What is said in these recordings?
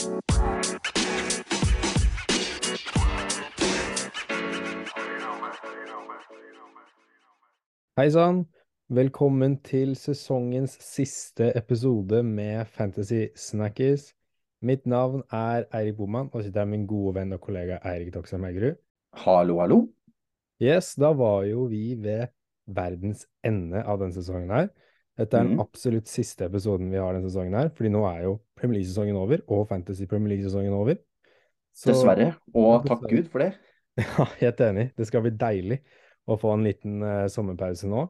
Hei sann! Velkommen til sesongens siste episode med Fantasy Snackies. Mitt navn er Eirik Boman, og sitter her med min gode venn og kollega Eirik Doksheim Haugerud. Hallo, hallo. Yes, da var jo vi ved verdens ende av denne sesongen her. Dette er den Mhm. absolutt siste episoden vi har denne sesongen her, fordi nå er jo Premier League-sesongen over, og Fantasy Premier League-sesongen over. Så- Dessverre. Og Ja, takk. Gud for det. Ja, helt enig. Det skal bli deilig å få en liten uh, sommerpause nå.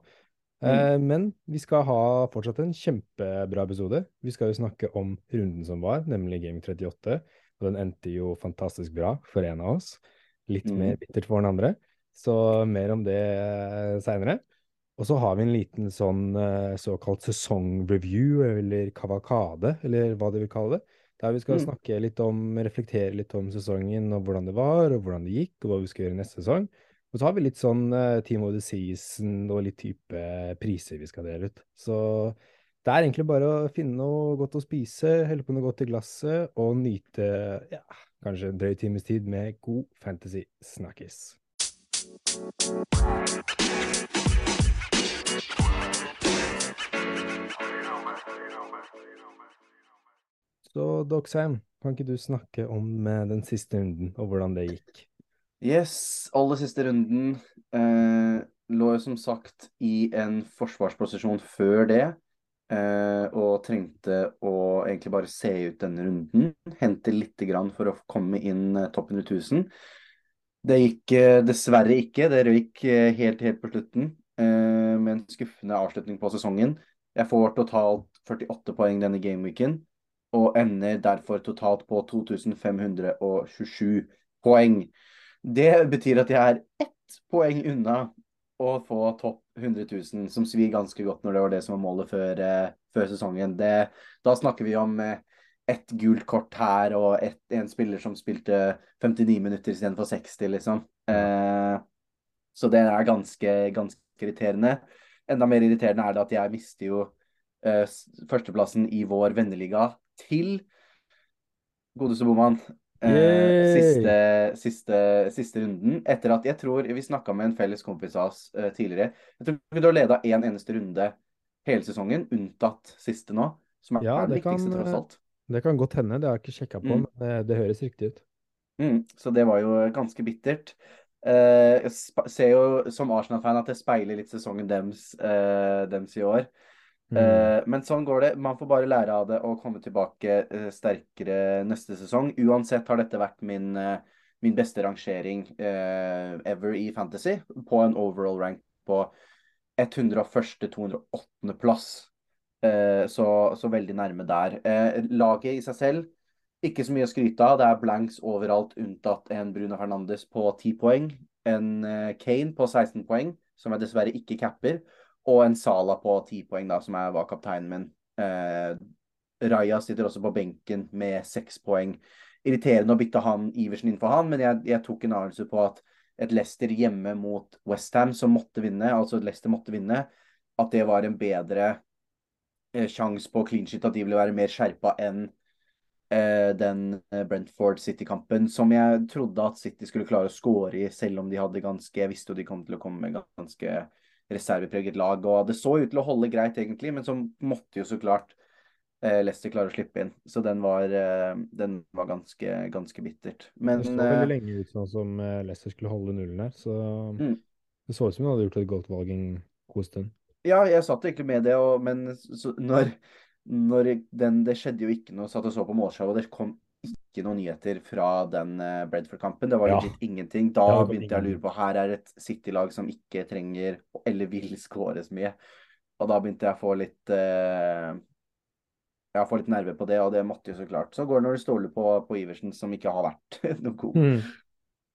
Eh, men vi skal ha fortsatt en kjempebra episode. Vi skal jo snakke om runden som var, nemlig Game 38. Og den endte jo fantastisk bra for en av oss. Litt Mm. mer bittert for den andre. Så mer om det uh, seinere. Og så har vi en liten sånn eh, såkalt sesongreview, eller kavalkade, eller hva de vil kalle det. Der vi skal Mm. snakke litt om, reflektere litt om sesongen, og hvordan det var, og hvordan det gikk, og hva vi skal gjøre neste sesong. Og så har vi litt sånn eh, Team of the Season og litt type priser vi skal dele ut. Så det er egentlig bare å finne noe godt å spise, helle på noe godt i glasset, og nyte ja, kanskje en drøy times tid med god fantasy Så Doxheim, kan ikke du snakke om eh, den siste runden, og hvordan det gikk? Yes, aller siste runden eh, lå jo som sagt i en forsvarsposisjon før det. Eh, og trengte å egentlig bare se ut denne runden. Hente lite grann for å komme inn topp 100 000. Det gikk eh, dessverre ikke. Det røyk eh, helt, helt på slutten. eh, med en skuffende avslutning på sesongen. Jeg får totalt 48 poeng denne gameweeken. Og ender derfor totalt på 2527 poeng. Det betyr at jeg er ett poeng unna å få topp 100 000, som svir ganske godt når det var det som var målet før, eh, før sesongen. Det, da snakker vi om eh, ett gult kort her og et, en spiller som spilte 59 minutter istedenfor 60, liksom. Eh, så det er ganske, ganske irriterende. Enda mer irriterende er det at jeg mister jo eh, førsteplassen i vår venneliga til godeste Boman. Eh, siste, siste, siste runden. Etter at jeg tror Vi snakka med en felles kompis av oss eh, tidligere. Jeg tror du har leda én eneste runde hele sesongen, unntatt siste nå. Som er Ja, den viktigste tross eh, alt. Det kan godt hende, det har jeg ikke sjekka på, Mm. men det, det høres riktig ut. Mm, så det var jo ganske bittert. Eh, jeg ser jo som Arsenal-fan at det speiler litt sesongen dems, eh, dems i år. Mm. Eh, men sånn går det. Man får bare lære av det og komme tilbake eh, sterkere neste sesong. Uansett har dette vært min, eh, min beste rangering uh, ever i Fantasy, på en overall rank på 101.-208. plass. Uh, så, så veldig nærme der. Uh, laget i seg selv, ikke så mye å skryte av. Det er blanks overalt unntatt en Bruno Fernandes på 10 poeng. En Kane på 16 poeng, som jeg dessverre ikke capper og en Sala på ti poeng, da, som er, var kapteinen min. Eh, Raja sitter også på benken med seks poeng. Irriterende å bytte han Iversen inn for han, men jeg, jeg tok en avgjørelse på at et Leicester hjemme mot Westham, som måtte vinne, altså Leicester måtte vinne, at det var en bedre eh, sjanse på clean shit, at de ville være mer skjerpa enn eh, den eh, Brentford City-kampen, som jeg trodde at City skulle klare å score i, selv om de hadde ganske Jeg visste jo de kom til å komme med ganske reservepreget lag. og Det så ut til å holde greit, egentlig, men så måtte jo så klart eh, Leicester klare å slippe inn. Så den var, eh, den var ganske, ganske bittert. Men Det så eh, veldig lenge ut sånn som eh, Leicester skulle holde nullen her, så Mm. det så ut som hun hadde gjort et godt valg en god stund. ja, jeg satt egentlig med det, og, men så, når, når den, Det skjedde jo ikke noe, satt og så på målshowet, og det kom ikke noen nyheter fra den eh, Bredford-kampen. Det var Ja. litt ingenting. Da begynte jeg å lure på Her er et City-lag som ikke trenger eller vil skåre så mye. Og da begynte jeg å få litt eh, Jeg får litt nerve på det, og det måtte jo så klart. Så går det når du stoler på, på Iversen, som ikke har vært noe god. Mm.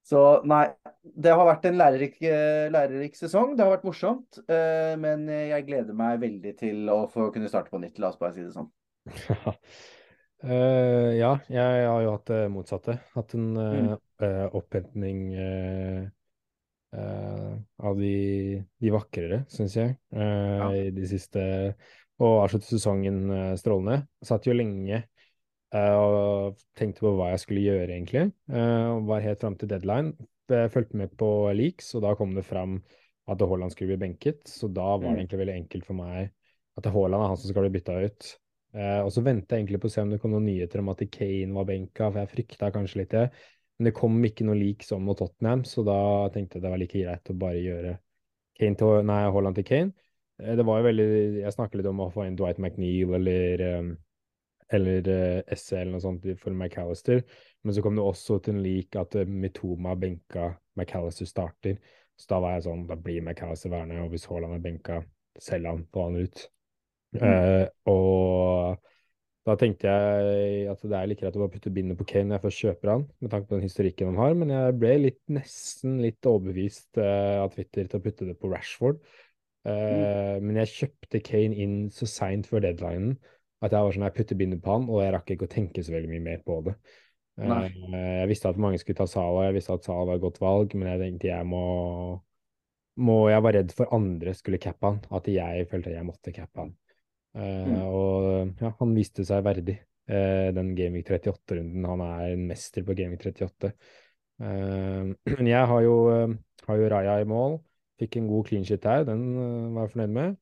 Så nei, det har vært en lærerik, eh, lærerik sesong. Det har vært morsomt. eh, men jeg gleder meg veldig til å få kunne starte på nytt. La oss bare si det sånn. Eh, ja, jeg har jo hatt det motsatte. Hatt en eh, Mm. eh, opphentning uh, eh, av de, de vakrere, syns jeg, eh, Ja. i de siste Og avsluttet sesongen eh, strålende. Satt jo lenge eh, og tenkte på hva jeg skulle gjøre, egentlig. Eh, var helt fram til deadline. Jeg fulgte med på leaks, og da kom det fram at Haaland skulle bli benket. Så da var det Mm. egentlig veldig enkelt for meg at Haaland er han som skal bli bytta ut. Eh, og så venta jeg egentlig på å se om det kom noen nyheter om at Kane var benka, for jeg frykta kanskje litt det. Men det kom ikke noe lik som mot Tottenham, så da tenkte jeg det var like greit å bare gjøre Kane til, nei, Haaland til Kane. Eh, Det var jo veldig Jeg snakket litt om å få inn Dwight McNeil eller um, eller SC eller noe sånt for McAllister. Men så kom det også til en lik at Mitoma benka McAllister starter. Så da var jeg sånn, da blir McAllister værende, og hvis Haaland er benka, selger han, få han ut. Mm. Uh, og da tenkte jeg at det er like greit å bare putte bindet på Kane når jeg først kjøper han, med tanke på den historikken han har, men jeg ble litt, nesten litt overbevist uh, av Twitter til å putte det på Rashford. Mm. Men jeg kjøpte Kane inn så seint før deadlinen at jeg var sånn, jeg putter bindet på han, og jeg rakk ikke å tenke så veldig mye mer på det. Nei. Jeg visste at mange skulle ta Salah, jeg visste at Salah var et godt valg, men jeg tenkte jeg må, må Jeg var redd for andre skulle cappe han, at jeg følte jeg måtte cappe han. Uh, Mm. Og ja, han viste seg verdig uh, den Gaming 38-runden. Han er en mester på Gaming 38. Uh, men jeg har jo, har jo Raja i mål. Fikk en god clean shit her, den var jeg fornøyd med.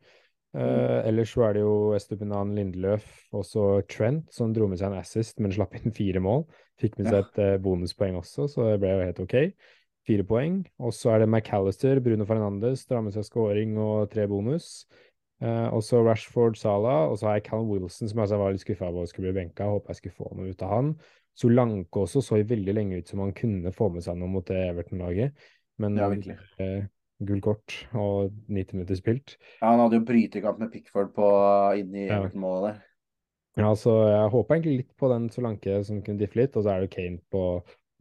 Uh, ellers så er det jo Estupinan Lindeløf og så Trent som dro med seg en assist, men slapp inn fire mål. Fikk med seg et uh, bonuspoeng også, så det ble jo helt OK. Fire poeng. Og så er det McAllister, Bruno Fernandes, drar med seg scoring og tre bonus. Uh, og så Rashford, Salah, og så har jeg Callum Wilson, som jeg altså var litt skuffa over skulle bli benka. Håper jeg skulle få noe ut av han. Solanke også så veldig lenge ut som han kunne få med seg noe mot det Everton-laget, men Ja, uh, gult kort og 90 minutter spilt. Ja, han hadde jo brytekamp med Pickford på, inn i Ja. Everton-målet der. Ja, så jeg håpa egentlig litt på den Solanke som kunne diffe litt, og så er det Kane på,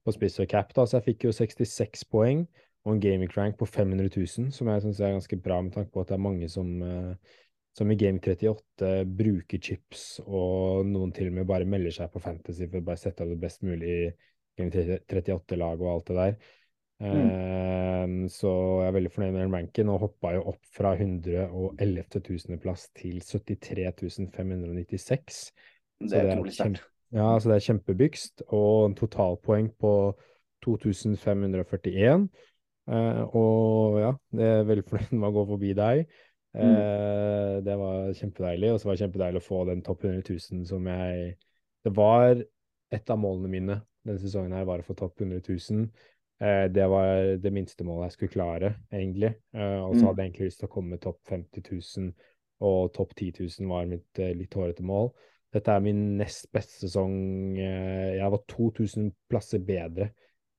på spiss og cap, da. Så jeg fikk jo 66 poeng og en gaming rank på 500 000, som jeg syns er ganske bra med tanke på at det er mange som, eh, som i Game 38 bruker chips, og noen til og med bare melder seg på Fantasy for å bare sette av det best mulig Game 38-lag og alt det der. Eh, så jeg er veldig fornøyd med den ranken, og hoppa jo opp fra 111 000.-plass til 73 596. Det er utrolig sterkt. Ja, så det er kjempebygst, og en totalpoeng på 2541. Eh, og ja, det er veldig fornøyd med å gå forbi deg. Eh, det var kjempedeilig, og så var det kjempedeilig å få den topp 100 000 som jeg Det var et av målene mine denne sesongen her, var å få topp 100 000. Eh, det var det minste målet jeg skulle klare, egentlig. Eh, og så Mm. hadde jeg egentlig lyst til å komme topp 50 000, og topp 10 000 var mitt litt hårete mål. Dette er min nest beste sesong. Jeg var 2000 plasser bedre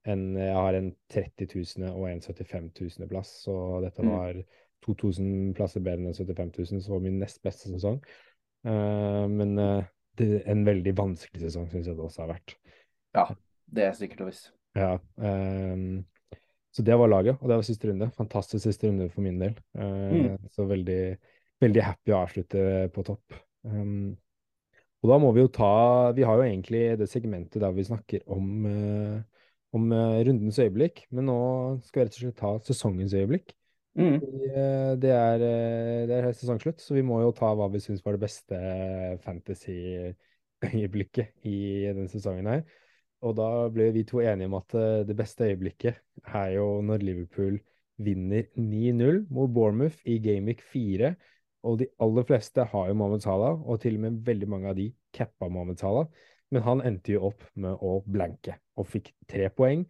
enn jeg har en 30 000 og en 75 000 plass, så dette Mm. var 2000 plasser bedre enn 75 000, så var min nest beste sesong. Uh, men uh, en veldig vanskelig sesong syns jeg det også har vært. Ja, det er sikkert og visst. Ja, um, så det var laget, og det var siste runde. Fantastisk siste runde for min del. Eh, Så veldig, veldig happy å avslutte på topp. Um, og da må vi jo ta Vi har jo egentlig det segmentet der vi snakker om, eh, om eh, rundens øyeblikk, men nå skal vi rett og slett ta sesongens øyeblikk. Mm. Eh, Det er, eh, det er sesongslutt, så vi må jo ta hva vi syns var det beste fantasy-øyeblikket i denne sesongen her. Og da ble vi to enige om at det beste øyeblikket er jo når Liverpool vinner 9-0 mot Bournemouth i Gameweek 4. Og de aller fleste har jo Mohammed Salah, og til og med veldig mange av de cappa Mohammed Salah. Men han endte jo opp med å blanke, og fikk tre poeng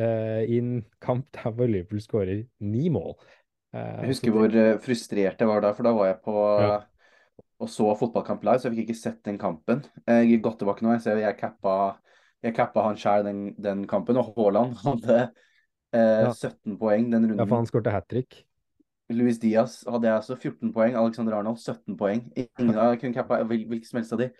uh, i en kamp der hvor Liverpool skårer ni mål. Uh, Jeg husker hvor eh, frustrert jeg var da, for da var jeg på Ja. og så fotballkamp live, så jeg fikk ikke sett den kampen. Jeg er godt tilbake nå. Jeg ser jeg cappa, jeg cappa han sjøl den, den kampen, og Haaland hadde uh, Ja. 17 poeng den runden. Ja, for han skårte hat trick. Luis Diaz hadde jeg altså 14 poeng. Alexander Arnold 17 poeng. Ingen av kunne cappa hvil- hvilken som helst av de.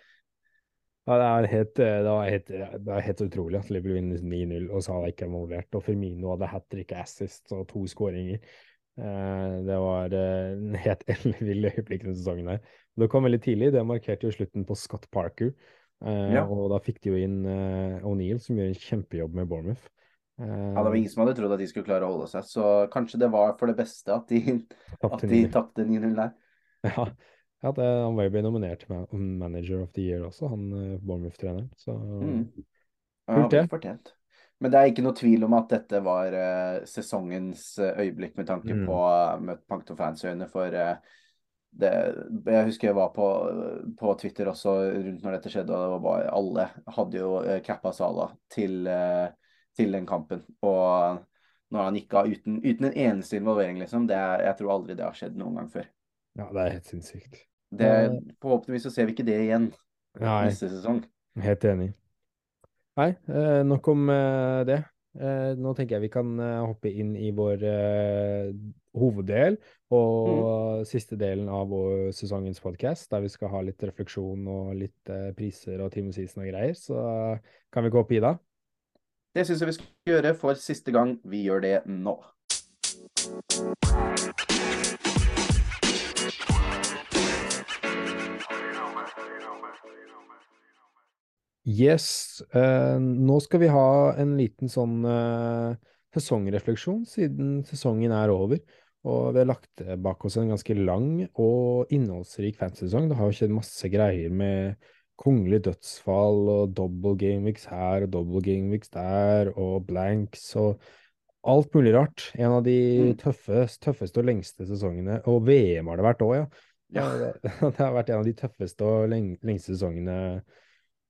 Ja, det er helt, det var helt, det er helt utrolig at Liverpool vinner 9-0 og Salah ikke er involvert. Og Firmino hadde hat trick, assist og to skåringer. Eh, det var eh, en helt ellevill øyeblikk denne sesongen her. Det kom veldig tidlig. Det markerte jo slutten på Scott Parker. Eh, Ja. Og da fikk de jo inn O'Neill, som gjør en kjempejobb med Bournemouth. Eh, Ja, det var ingen som hadde trodd at de skulle klare å holde seg, så kanskje det var for det beste at de, at 9-0. tapte 9-0 der. Ja, Ja, det, han var jo ble nominert til Manager of the Year også, han eh, Bournemouth-treneren. Så Mm. Kult, det. Ja, fortjent. Men det er ikke noe tvil om at dette var uh, sesongens eh, øyeblikk med tanke Mm. på uh, med Fans-øyne. For uh, det, jeg husker jeg var på, på Twitter også rundt når dette skjedde, og det var bare, alle hadde jo uh, cappa Sala til, til den kampen. Og når han gikk av uten, uten en eneste involvering, liksom, det jeg tror aldri det har skjedd noen gang før. Ja, det er helt sinnssykt. Det, Eh. forhåpentligvis så ser vi ikke det igjen Nei, neste sesong. helt enig. Nei, eh, nok om eh, det. Eh, nå tenker jeg vi kan eh, hoppe inn i vår eh, hoveddel og siste delen av vår sesongens podkast, der vi skal ha litt refleksjon og litt eh, priser og Team Season og greier. Så eh, kan vi gå opp i da? Det syns jeg vi skal gjøre for siste gang. Vi gjør det nå. Yes. eh, nå skal vi ha en liten sånn eh, sesongrefleksjon, siden sesongen er over. Og vi har lagt bak oss en ganske lang og innholdsrik fantasy-sesong. Det har jo skjedd masse greier med kongelig dødsfall og double gameweeks her og double gameweeks der, og blanks og alt mulig rart. En av de Mm. tøffeste, tøffeste og lengste sesongene. Og VM har det vært òg, ja. Ja. Det, det har vært en av de tøffeste og lengste sesongene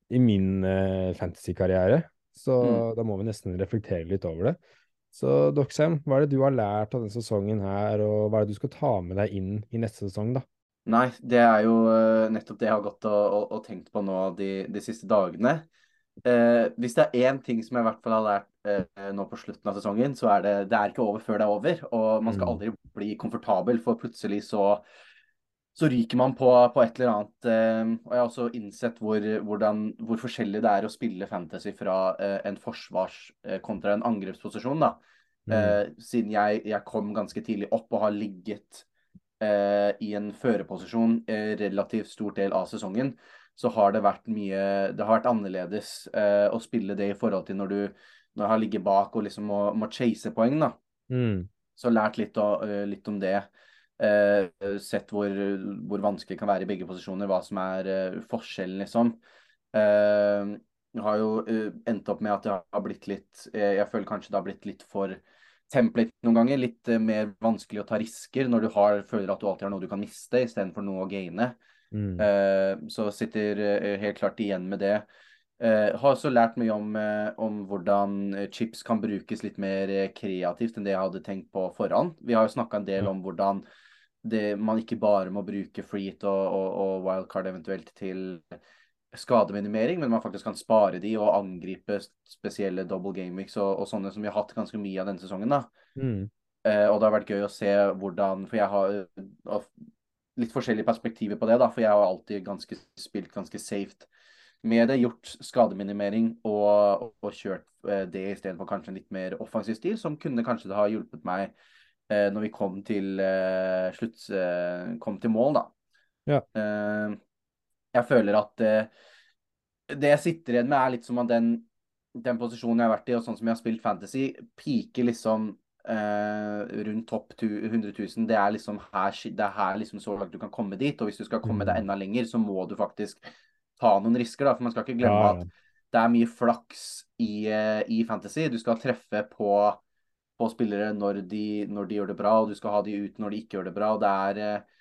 i min uh, fantasy-karriere. Så Mm. da må vi nesten reflektere litt over det. Så Doxham, hva er det du har lært av denne sesongen her, og hva er det du skal ta med deg inn i neste sesong, da? Nei, det er jo eh, nettopp det jeg har gått og, og, og tenkt på nå de, de siste dagene. Eh, hvis det er én ting som jeg i hvert fall har lært eh, nå på slutten av sesongen, så er det det er ikke over før det er over. Og man skal Mm. aldri bli komfortabel, for plutselig så så ryker man på, på et eller annet. Eh, og jeg har også innsett hvor, hvordan, hvor forskjellig det er å spille fantasy fra eh, en forsvars- eh, kontra en angrepsposisjon. da. Mm. Eh, siden jeg, jeg kom ganske tidlig opp og har ligget eh, i en førerposisjon relativt stor del av sesongen, så har det vært mye Det har vært annerledes eh, å spille det i forhold til når du når jeg har ligget bak og liksom må, må chase poeng. da. Mm. Så lært litt, å- litt om det. Eh, sett hvor, hvor vanskelig det kan være i begge posisjoner, hva som er eh, forskjellen, liksom. Eh, jeg har jo eh, endt opp med at det har blitt litt eh, Jeg føler kanskje det har blitt litt for template noen ganger. Litt eh, mer vanskelig å ta risker når du har, føler at du alltid har noe du kan miste, istedenfor noe å gaine. Mm. Eh, så sitter eh, helt klart igjen med det. Eh, har også lært mye om, eh, om hvordan eh, chips kan brukes litt mer eh, kreativt enn det jeg hadde tenkt på forhånd. Vi har jo snakka en del om hvordan det, man ikke bare må bruke freet og, og, og wildcard eventuelt til skademinimering, men man faktisk kan spare de og angripe spesielle double gameweeks og, og sånne som vi har hatt ganske mye av denne sesongen. da. Mm. Eh, og det har vært gøy å se hvordan For jeg har eh, litt forskjellige perspektiver på det, da. For jeg har alltid ganske, spilt ganske safe med det. Gjort skademinimering og, og, og kjørt eh, det istedenfor kanskje en litt mer offensiv stil, som kunne kanskje det ha hjulpet meg eh, når vi kom til eh, slutt eh, Kom til mål, da. Ja. Eh, jeg føler at eh, det jeg sitter igjen med, er litt som at den, den posisjonen jeg har vært i, og sånn som jeg har spilt fantasy, piker liksom eh, rundt topp 100 000. Det er liksom her, det er her liksom så langt du kan komme dit. Og hvis du skal komme deg Mm. enda lenger, så må du faktisk ta noen risker, da. For man skal ikke glemme Ja, ja. at det er mye flaks i, i fantasy. Du skal treffe på, på spillere når de, når de gjør det bra, og du skal ha de ut når de ikke gjør det bra. og det er eh,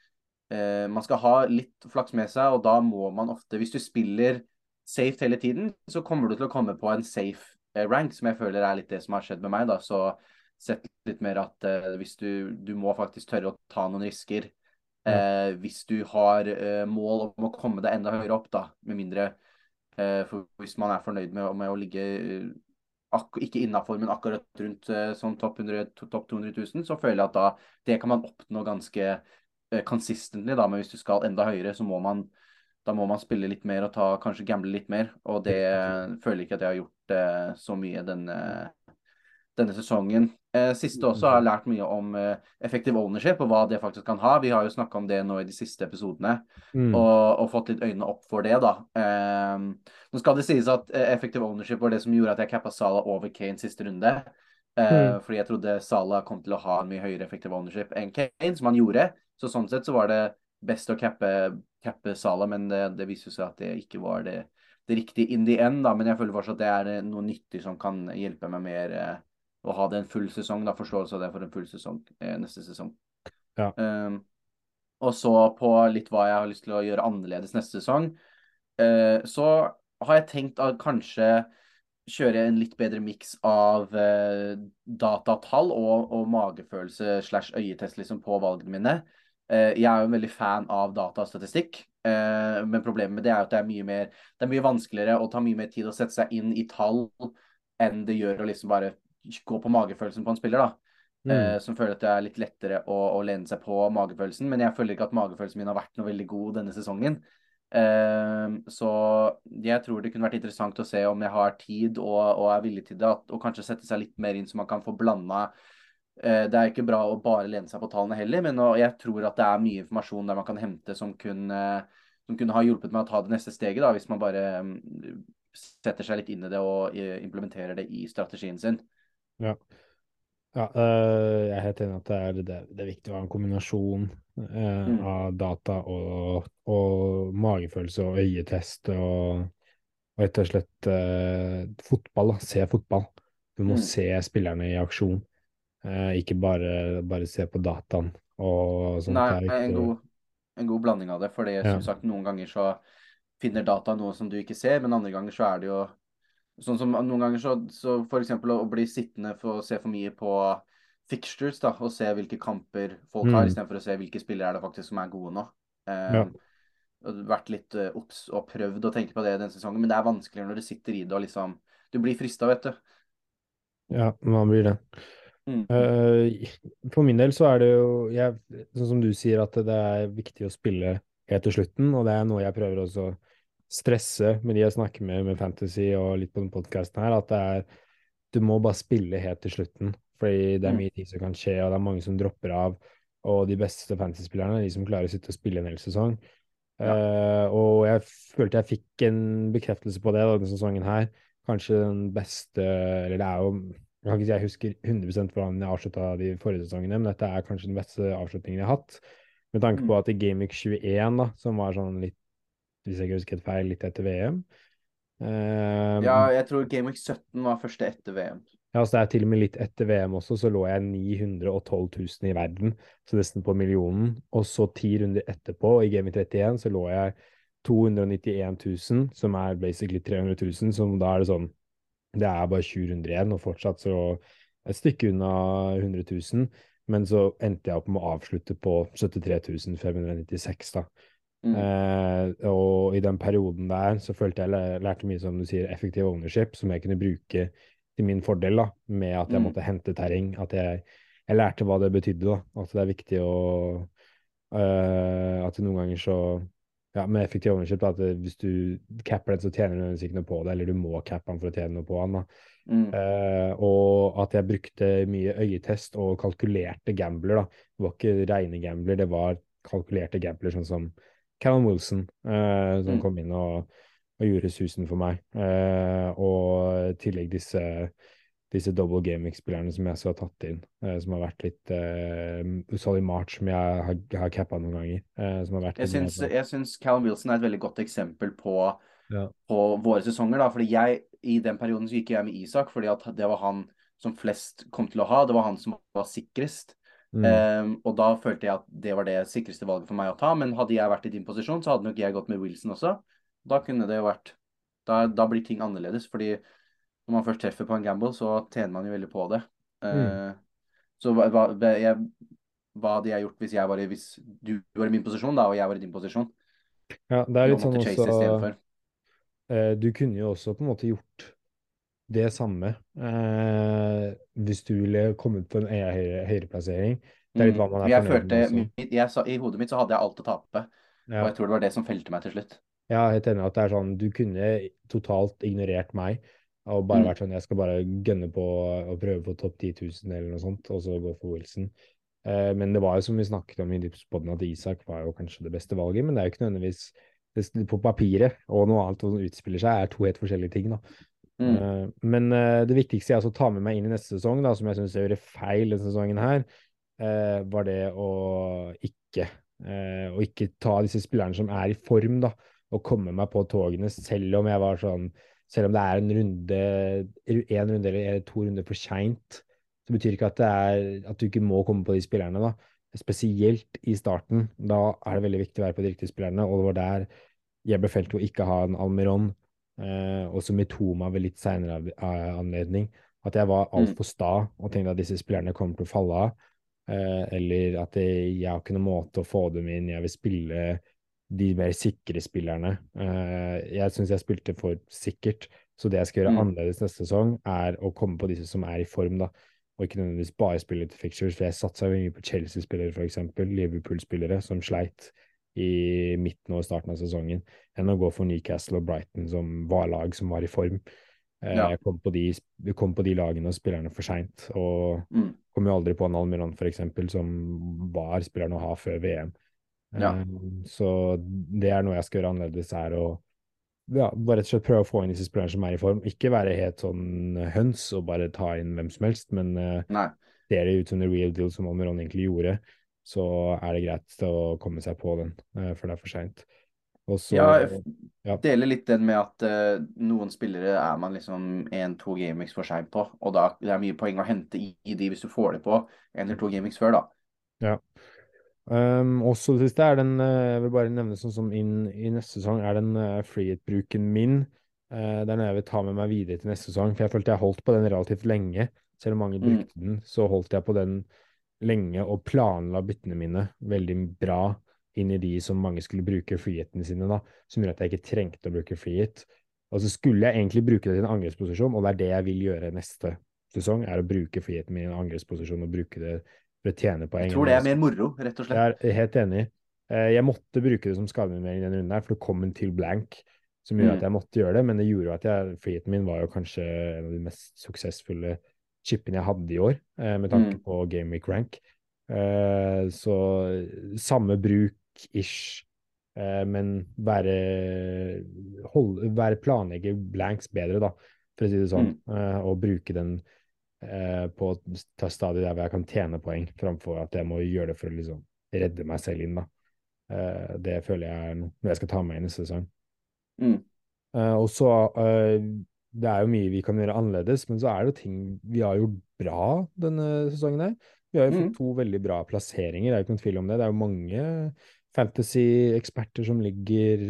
eh, Man skal ha litt flaks med seg, og da må man ofte Hvis du spiller safe hele tiden, så kommer du til å komme på en safe eh, rank, som jeg føler er litt det som har skjedd med meg. da, så sett litt mer at eh, hvis du, du må faktisk tørre å ta noen risker. Eh, hvis du har eh, mål om å komme deg enda høyere opp, da, med mindre eh, For hvis man er fornøyd med, med å ligge ikke innafor, men akkurat rundt eh, sånn topp 100 top 200 000, så føler jeg at da det kan man oppnå ganske eh, consistently, da, men hvis du skal enda høyere, så må man da må man spille litt mer og ta, kanskje gamble litt mer. Og det føler jeg ikke at jeg har gjort eh, så mye denne, denne sesongen. Eh, siste også har lært mye om effektiv ownership og hva det faktisk kan ha. Vi har jo snakka om det nå i de siste episodene, Mm. og, og fått litt øynene opp for det, da. Um, nå skal det sies at effektiv ownership var det som gjorde at jeg cappa Sala over Kane siste runde. Uh, Mm. Fordi jeg trodde Sala kom til å ha en mye høyere effektiv ownership enn Kane, som han gjorde. Så sånn sett så var det best å cappe, cappe Sala, men det, det viser seg at det ikke var det, det riktige in the end. da, Men jeg føler fortsatt at det er eh, noe nyttig som kan hjelpe meg mer eh, å ha det en full sesong. da, Forståelse av det for en full sesong eh, neste sesong. Ja. Um, og så på litt hva jeg har lyst til å gjøre annerledes neste sesong, uh, så har jeg tenkt å kanskje kjøre en litt bedre miks av uh, datatall og, og magefølelse slash øyetest liksom, på valgene mine. Uh, jeg er jo en veldig fan av datastatistikk, men problemet med det er at det er mye mer Det er mye vanskeligere og tar mye mer tid å sette seg inn i tall enn det gjør å liksom bare gå på magefølelsen på en spiller. da. Mm. Eh, som føler at det er litt lettere å, å, lene seg på magefølelsen. Men jeg føler ikke at magefølelsen min har vært noe veldig god denne sesongen. Eh, så jeg tror det kunne vært interessant å se om jeg har tid og, og er villig til det, at, og kanskje sette seg litt mer inn så man kan få blanda eh, Det er ikke bra å bare lene seg på tallene heller, men og, jeg tror at det er mye informasjon der man kan hente som kunne, som kunne ha hjulpet meg å ta det neste steget, da, hvis man bare um, setter seg litt inn i det og uh, implementerer det i strategien sin. Ja. Ja, øh, jeg er helt enig at det er, det, det er viktig å ha en kombinasjon øh, mm. av data og, og, magefølelse og øyetest og, og rett og slett øh, fotball. Da. Se fotball. Du må mm. se spillerne i aksjon, ikke bare, bare, se på dataen og sånt. Nei, en god, en god blanding av det. For ja. som sagt, noen ganger så finner data noe som du ikke ser, men andre ganger så er det jo Sånn som noen ganger så, så f.eks. å bli sittende for å se for mye på fixtures da, og se hvilke kamper folk har, mm. istedenfor å se hvilke spillere er det faktisk som er gode nå. Um, ja. Vært litt uh, obs og prøvd å tenke på det denne sesongen, men det er vanskeligere når du sitter i det og liksom Du blir frista, vet du. Ja, man blir det. Mm. Uh, for min del så er det jo jeg, Sånn som du sier, at det er viktig å spille helt til slutten, og det er noe jeg prøver også stresse med de jeg snakker med med Fantasy og litt på den podkasten her, at det er Du må bare spille helt til slutten, fordi det er mm. mye tid som kan skje, og det er mange som dropper av. Og de beste fantasy-spillerne er de som klarer å sitte og spille en hel sesong. Ja. Uh, og jeg følte jeg fikk en bekreftelse på det denne sesongen her. Kanskje den beste Eller det er jo Jeg kan ikke si jeg husker 100 hvordan jeg avslutta de forrige sesongene, men dette er kanskje den beste avslutningen jeg har hatt. Med tanke på mm. at i Gamic 21, da, som var sånn litt hvis jeg ikke husker feil, litt etter VM. Ehm, ja, jeg tror Game Week 17 var første etter VM. Ja, så det er til og med litt etter VM også, så lå jeg 912 000 i verden, så nesten på millionen. Og så ti runder etterpå, i Game Week 31, så lå jeg 291 000, som er basically 300 000, så da er det sånn Det er bare 20 runder igjen, og fortsatt så et stykke unna 100 000. Men så endte jeg opp med å avslutte på 73 596, da. Mm. Eh, og i den perioden der så følte jeg lærte mye, som du sier, effektiv ownership, som jeg kunne bruke til min fordel, da, med at jeg mm. måtte hente terreng. At jeg, jeg, lærte hva det betydde, da. At det er viktig å uh, At noen ganger så ja, med effektiv ownership, da, at hvis du capper den, så tjener du ikke noe på det, eller du må cappe den for å tjene noe på den. da. Mm. Uh, og at jeg brukte mye øyetest og kalkulerte gambler. da. Det var ikke reine gambler, det var kalkulerte gambler, sånn som Callum Wilson, eh, som mm. kom inn og, og, gjorde susen for meg. Eh, og i tillegg disse, disse double gaming-spillerne som jeg så har tatt inn, eh, som har vært litt eh, Solly March, som jeg har, har cappa noen ganger. som har vært jeg, syns, jeg syns Callum Wilson er et veldig godt eksempel på, ja. på våre sesonger. da, fordi jeg, I den perioden så gikk jeg med Isak, fordi at det var han som flest kom til å ha. Det var han som var sikrest. Mm. Um, og da følte jeg at det var det sikreste valget for meg å ta. Men hadde jeg vært i din posisjon, så hadde nok jeg gått med Wilson også. Da kunne det jo vært Da, da blir ting annerledes. Fordi når man først treffer på en gamble, så tjener man jo veldig på det. Uh, mm. Så hva, hva, jeg, hva, hadde jeg gjort hvis, jeg var i, hvis du var i min posisjon, da, og jeg var i din posisjon? Ja, det er litt sånn også uh, Du kunne jo også på en måte gjort det samme eh, hvis du ville kommet på en høyreplassering. Det er litt hva man er jeg følte, med jeg sa, I hodet mitt så hadde jeg alt å tape, ja. og jeg tror det var det som felte meg til slutt. Ja, helt enig at det er sånn Du kunne totalt ignorert meg og bare mm. vært sånn Jeg skal bare gønne på å prøve på topp 10 000 eller noe sånt, og så gå for Wilson. Eh, men det var jo som vi snakket om i Dipspodden, at Isak var jo kanskje det beste valget, men det er jo ikke nødvendigvis på papiret og noe annet som utspiller seg, er to helt forskjellige ting. da. Mm. Uh, men uh, det viktigste jeg altså tar med meg inn i neste sesong, da, som jeg syns jeg gjorde feil denne sesongen her, uh, var det å ikke å ikke ta disse spillerne som er i form, da, og komme meg på togene, selv om jeg var sånn Selv om det er en runde, en runde eller to runder for seint, så betyr ikke at det er at du ikke må komme på de spillerne, da. Spesielt i starten. Da er det veldig viktig å være på de riktige spillerne, og det var der jeg ble felt å ikke ha en Almiron, eh, også Mitoma ved litt seinere anledning. At jeg var altfor mm. sta og tenkte at disse spillerne kommer til å falle av. Eh, eller at jeg, jeg har ikke noen måte å få dem inn, jeg vil spille de mer sikre spillerne. Eh, jeg syns jeg spilte for sikkert, så det jeg skal gjøre mm. annerledes neste sesong, er å komme på disse som er i form, da. Og ikke nødvendigvis bare spille til fixtures, for jeg satsa mye på Chelsea-spillere, f.eks. Liverpool-spillere som sleit i midten og starten av sesongen, enn å gå for Newcastle og Brighton, som var lag som var i form. Eh, ja. Jeg kom på, de, kom på de lagene og spillerne for seint, og mm kom jo aldri på en Almiron f.eks., som var spilleren å ha før VM. Ja. Um, så det er noe jeg skal gjøre annerledes, er å ja, bare rett og slett prøve å få inn disse spillerne som er i form. Ikke være helt sånn høns og bare ta inn hvem som helst, men uh, ser det ut som the real deal som Almiron egentlig gjorde, så er det greit å komme seg på den uh, før det er for seint. Ja, ja. deler litt den med at uh, noen spillere er man liksom én-to gameweeks for seint på. Og da det er mye poeng å hente i, i, de hvis du får det på én eller to gameweeks før, da. Ja. Um, også det siste er den uh, Jeg vil bare nevne sånn som inn i neste sesong er den uh, freehit-bruken min. Uh, det er noe jeg vil ta med meg videre til neste sesong, for jeg følte jeg holdt på den relativt lenge. Selv om mange mm. brukte mm. den, så holdt jeg på den lenge og planla byttene mine veldig bra inn i de som mange skulle bruke freehitene sine, da, som gjør at jeg ikke trengte å bruke freehit. Og så skulle jeg egentlig bruke det til en angrepsposisjon, og det er det jeg vil gjøre neste sesong, er å bruke freehiten min i en angrepsposisjon og bruke det for å tjene poeng. Jeg tror det er mer moro, rett og slett. Jeg er helt enig. Eh, jeg måtte bruke det som skademinimering i den runden her, for det kom en til blank som gjorde mm. at jeg måtte gjøre det, men det gjorde at jeg, freehiten min var jo kanskje en av de mest suksessfulle chipene jeg hadde i år, eh, med tanke mm. på Game Week Rank. Eh, så samme bruk ish. Eh, men være, hold, være planlegge blanks bedre, da, for å si det sånn. Mm. Eh, og bruke den eh, på et stadium der jeg kan tjene poeng, framfor at jeg må gjøre det for å liksom redde meg selv inn. da. Eh, det føler jeg er noe jeg skal ta med i neste sesong. Mm. Eh, og så eh, Det er jo mye vi kan gjøre annerledes, men så er det jo ting vi har gjort bra denne sesongen her. Vi har jo fått mm. to veldig bra plasseringer, det er jo ikke noen tvil om det. Det er jo mange fantasy-eksperter som ligger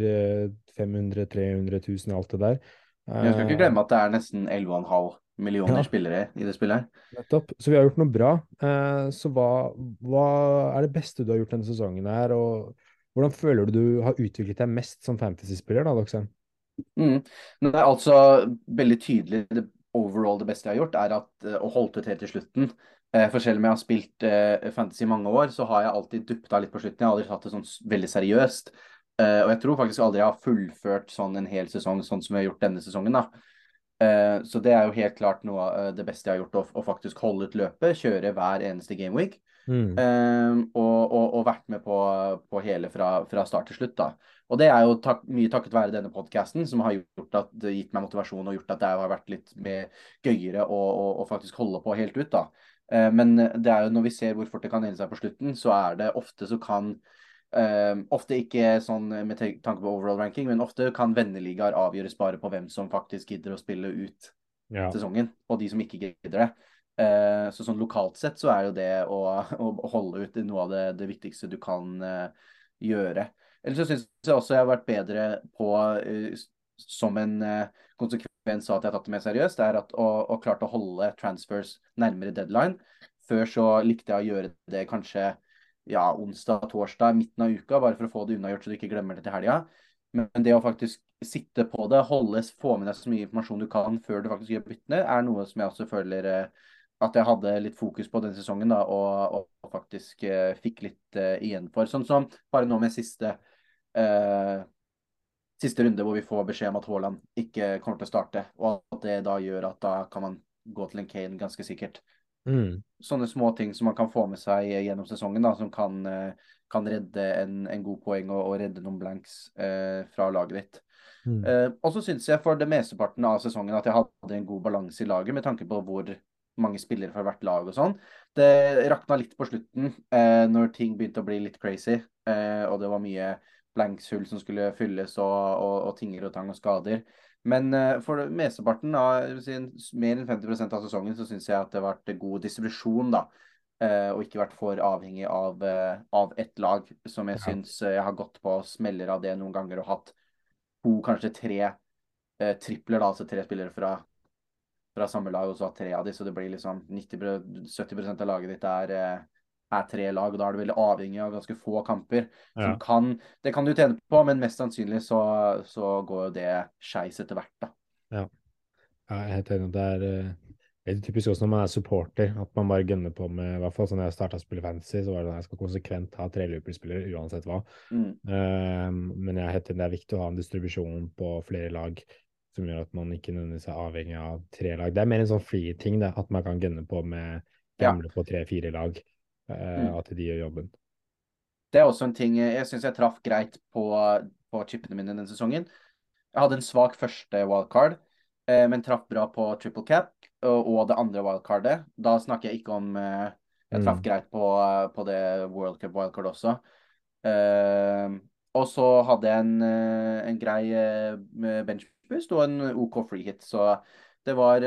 500 300 000 og alt det der. Jeg skal ikke eh, glemme at det er nesten 11,5 millioner ja. spillere i det spillet. her. Nettopp. Så vi har gjort noe bra. Eh, så hva, hva, er det beste du har gjort denne sesongen her, og hvordan føler du du har utviklet deg mest som fantasy-spiller, da, Doxen? Mm. Det er altså veldig tydelig det overall det beste jeg har gjort, er at, og å holde ut helt til slutten. Eh, for selv om jeg har spilt uh, fantasy i mange år, så har jeg alltid duppa litt på slutten. Jeg har aldri tatt det sånn veldig seriøst. Uh, og jeg tror faktisk aldri jeg har fullført sånn en hel sesong sånn som vi har gjort denne sesongen. da. Uh, så det er jo helt klart noe av eh, det beste jeg har gjort, å, å faktisk holde ut løpet. Kjøre hver eneste gameweek. Mm. Eh, og, og, og, vært med på, på hele fra, fra, start til slutt. da. Og det er jo tak mye takket være denne podkasten som har gjort at, gitt meg motivasjon og gjort at det har vært litt mer gøyere å, å, å faktisk holde på helt ut. da. Eh, men det er jo når vi ser hvor fort det kan ende seg på slutten, så er det ofte så kan eh, ofte ikke sånn med tanke på overall ranking, men ofte kan venneligaer avgjøres bare på hvem som faktisk gidder å spille ut ja. sesongen, og de som ikke gidder det. Eh, så sånn lokalt sett så er jo det å, å, holde ut noe av det, det viktigste du kan uh, gjøre. Eller så syns jeg også jeg har vært bedre på, som en konsekvens konsekvens av at jeg har tatt det mer seriøst, er at, å, å klart å holde transfers nærmere deadline. Før så likte jeg å gjøre det kanskje ja, onsdag, torsdag, midten av uka, bare for å få det unnagjort så du ikke glemmer det til helga. Men det å faktisk sitte på det, holde, få med deg så mye informasjon du kan før du faktisk gjør byttene, er noe som jeg også føler eh, at jeg hadde litt fokus på denne sesongen da, og, og faktisk fikk litt uh, igjen for. Sånn som bare nå med siste uh, siste runde hvor vi får beskjed om at Haaland ikke kommer til å starte, og at det da gjør at da kan man gå til en Kane ganske sikkert. Mm. Sånne små ting som man kan få med seg gjennom sesongen, da, som kan, eh, kan redde en, en, god poeng og, og redde noen blanks eh, fra laget ditt. Mm. Eh, og så syns jeg for det mesteparten av sesongen at jeg hadde en god balanse i laget, med tanke på hvor mange spillere fra hvert lag og sånn. Det rakna litt på slutten eh, når ting begynte å bli litt crazy. eh, og det var mye blankshull som skulle fylles, og, og, og tinger og tang og skader. Men uh, for mesteparten av mer enn 50% av sesongen så syns jeg at det har vært god distribusjon, da. Uh, og ikke vært for avhengig av, uh, av ett lag, som jeg ja. syns jeg har gått på smeller av det noen ganger og hatt to, kanskje tre tripler, da, altså tre spillere fra, fra samme lag, og så tre av de, så det blir liksom 90-70% av laget ditt er er tre lag, og da er du veldig avhengig av ganske få kamper. Ja. Kan, det kan du tjene på, men mest sannsynlig så, så går jo det skeis etter hvert, da. Ja. ja. jeg er helt enig. Det er, det er typisk også når man er supporter, at man bare gønner på med i hvert fall sånn jeg starta å spille fantasy, så var det sånn jeg skal konsekvent ha tre spillere uansett hva. Mm. Uh, men jeg er helt enig, det er viktig å ha en distribusjon på flere lag som gjør at man ikke nødvendigvis er avhengig av tre lag. Det er mer en sånn free ting, det, at man kan gønne på med gamle ja. på tre-fire lag. Eh, mm. at de gjør jobben. Det er også en ting jeg syns jeg traff greit på, på chipene mine denne sesongen. Jeg hadde en svak første wildcard, eh, men traff bra på triple cap og, det andre wildcardet. Da snakker jeg ikke om eh, Jeg traff mm. greit på, på, det World Cup wildcard også. Og så hadde jeg en, en grei benchboost og en OK free hit. Så det var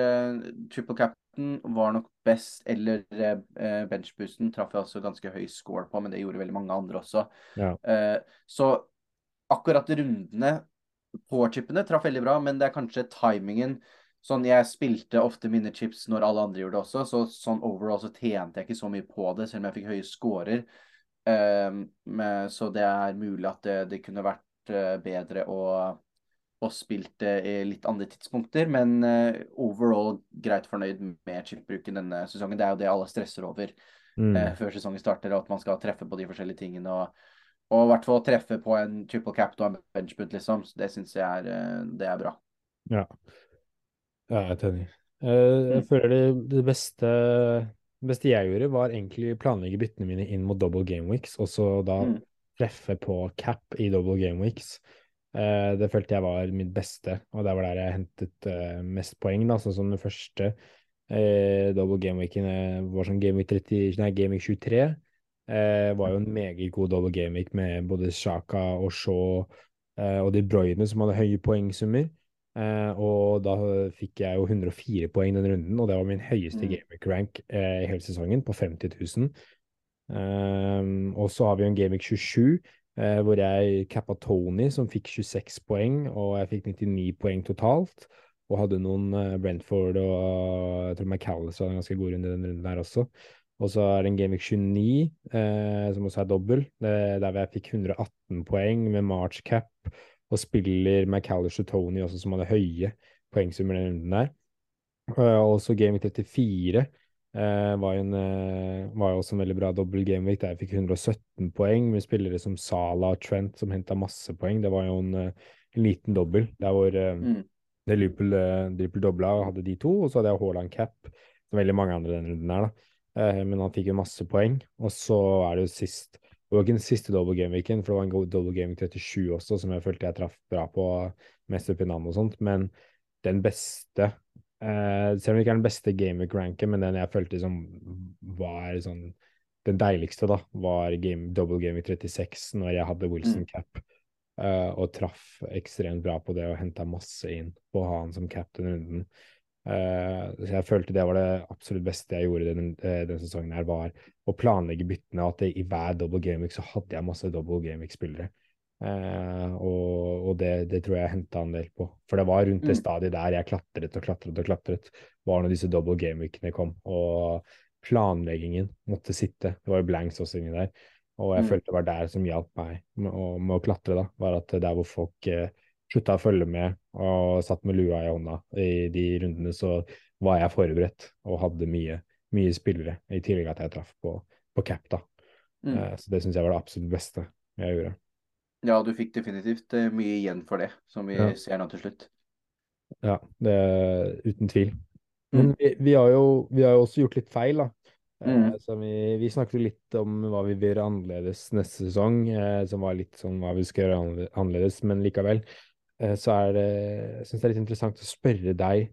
triple cap var nok best, eller eh, benchboosten traff jeg også ganske høy score på, men det gjorde veldig mange andre også. Ja. Eh, så akkurat rundene på chipene traff veldig bra, men det er kanskje timingen. Sånn, Jeg spilte ofte mine chips når alle andre gjorde det også, så sånn overall så tjente jeg ikke så mye på det, selv om jeg fikk høye scorer. Um, så det er mulig at det, det kunne vært uh, bedre å og spilt i litt andre tidspunkter. Men uh, overall greit fornøyd med chipbruken denne sesongen. Det er jo det alle stresser over mm. uh, før sesongen starter, og at man skal treffe på de forskjellige tingene. Og, og i hvert fall treffe på en triple cap og en benchput, liksom. Så det syns jeg er, uh, det er bra. Ja, ja jeg er enig. jeg mm. føler det, det beste det beste jeg gjorde, var egentlig planlegge byttene mine inn mot double game weeks, og så da mm. treffe på cap i double game weeks. Uh, det følte jeg var mitt beste, og det var der jeg hentet uh, mest poeng. da, sånn som den første eh, double game-weeken var sånn game week 30, nei, game week 23. var jo en meget god double game-week med både Sjaka og Shaw og De Bruyne som hadde høye poengsummer. og da fikk jeg jo 104 poeng den runden, og det var min høyeste mm. game week rank i hele sesongen, på 50 000. og så har vi jo en game week 27 eh, hvor jeg cappa Tony, som fikk 26 poeng, og jeg fikk 99 poeng totalt. Og hadde noen eh, Brentford og jeg tror McAllis hadde en ganske god runde den runden der også. Og så er det en Gameweek 29, eh, som også er dobbel, der jeg fikk 118 poeng med March cap, og spiller McAllis og Tony også, som hadde høye poengsummer den runden der. Og så Gameweek 34, Uh, var, en, uh, var også en veldig bra dobbel gameweek der jeg fikk 117 poeng med spillere som Sala og Trent som henta masse poeng. Det var jo en, uh, en liten dobbel der hvor mm. det Liverpool dobla og hadde de to, og så hadde jeg Haaland cap, som veldig mange andre den runden her, da. men han fikk jo masse poeng. Og så er det jo sist Det var ikke den siste double game-weeken, for det var en god double game 37 også, som jeg følte jeg traff bra på mest oppi navn og sånt, men den beste Uh, selv om det ikke er den beste gameweek-ranken, men den jeg følte som var sånn den deiligste, da, var game, double gaming 36, når jeg hadde Wilson mm. cap. Uh, og traff ekstremt bra på det og henta masse inn på å ha han som cap den runden. Uh, så jeg følte det var det absolutt beste jeg gjorde den, den sesongen, her var å planlegge byttene. At det, i hver double gaming så hadde jeg masse double gameweek-spillere. Uh, og, og det, det, tror jeg henta en del på. For det var rundt det mm. stadiet der jeg klatret og klatret og klatret, var når disse double game-weekene kom. Og planleggingen måtte sitte. Det var jo blanks også inni der. Og jeg mm. følte det var der som hjalp meg med å, med å, klatre, da. Var at der hvor folk eh, slutta å følge med og satt med lua i hånda i de rundene, så var jeg forberedt og hadde mye, mye spillere. I tillegg at jeg traff på, på cap, da. Mm. Eh, så det syns jeg var det absolutt beste jeg gjorde. Ja, du fikk definitivt eh, mye igjen for det, som vi ja. ser nå til slutt. Ja, det er uten tvil. Men mm. vi, vi, har jo, vi, har jo, også gjort litt feil, da. Eh, mm. Eh, vi, vi, snakket litt om hva vi vil gjøre annerledes neste sesong, eh, som var litt sånn hva vi skal gjøre annerledes, men likevel eh, så er det Jeg syns det er litt interessant å spørre deg.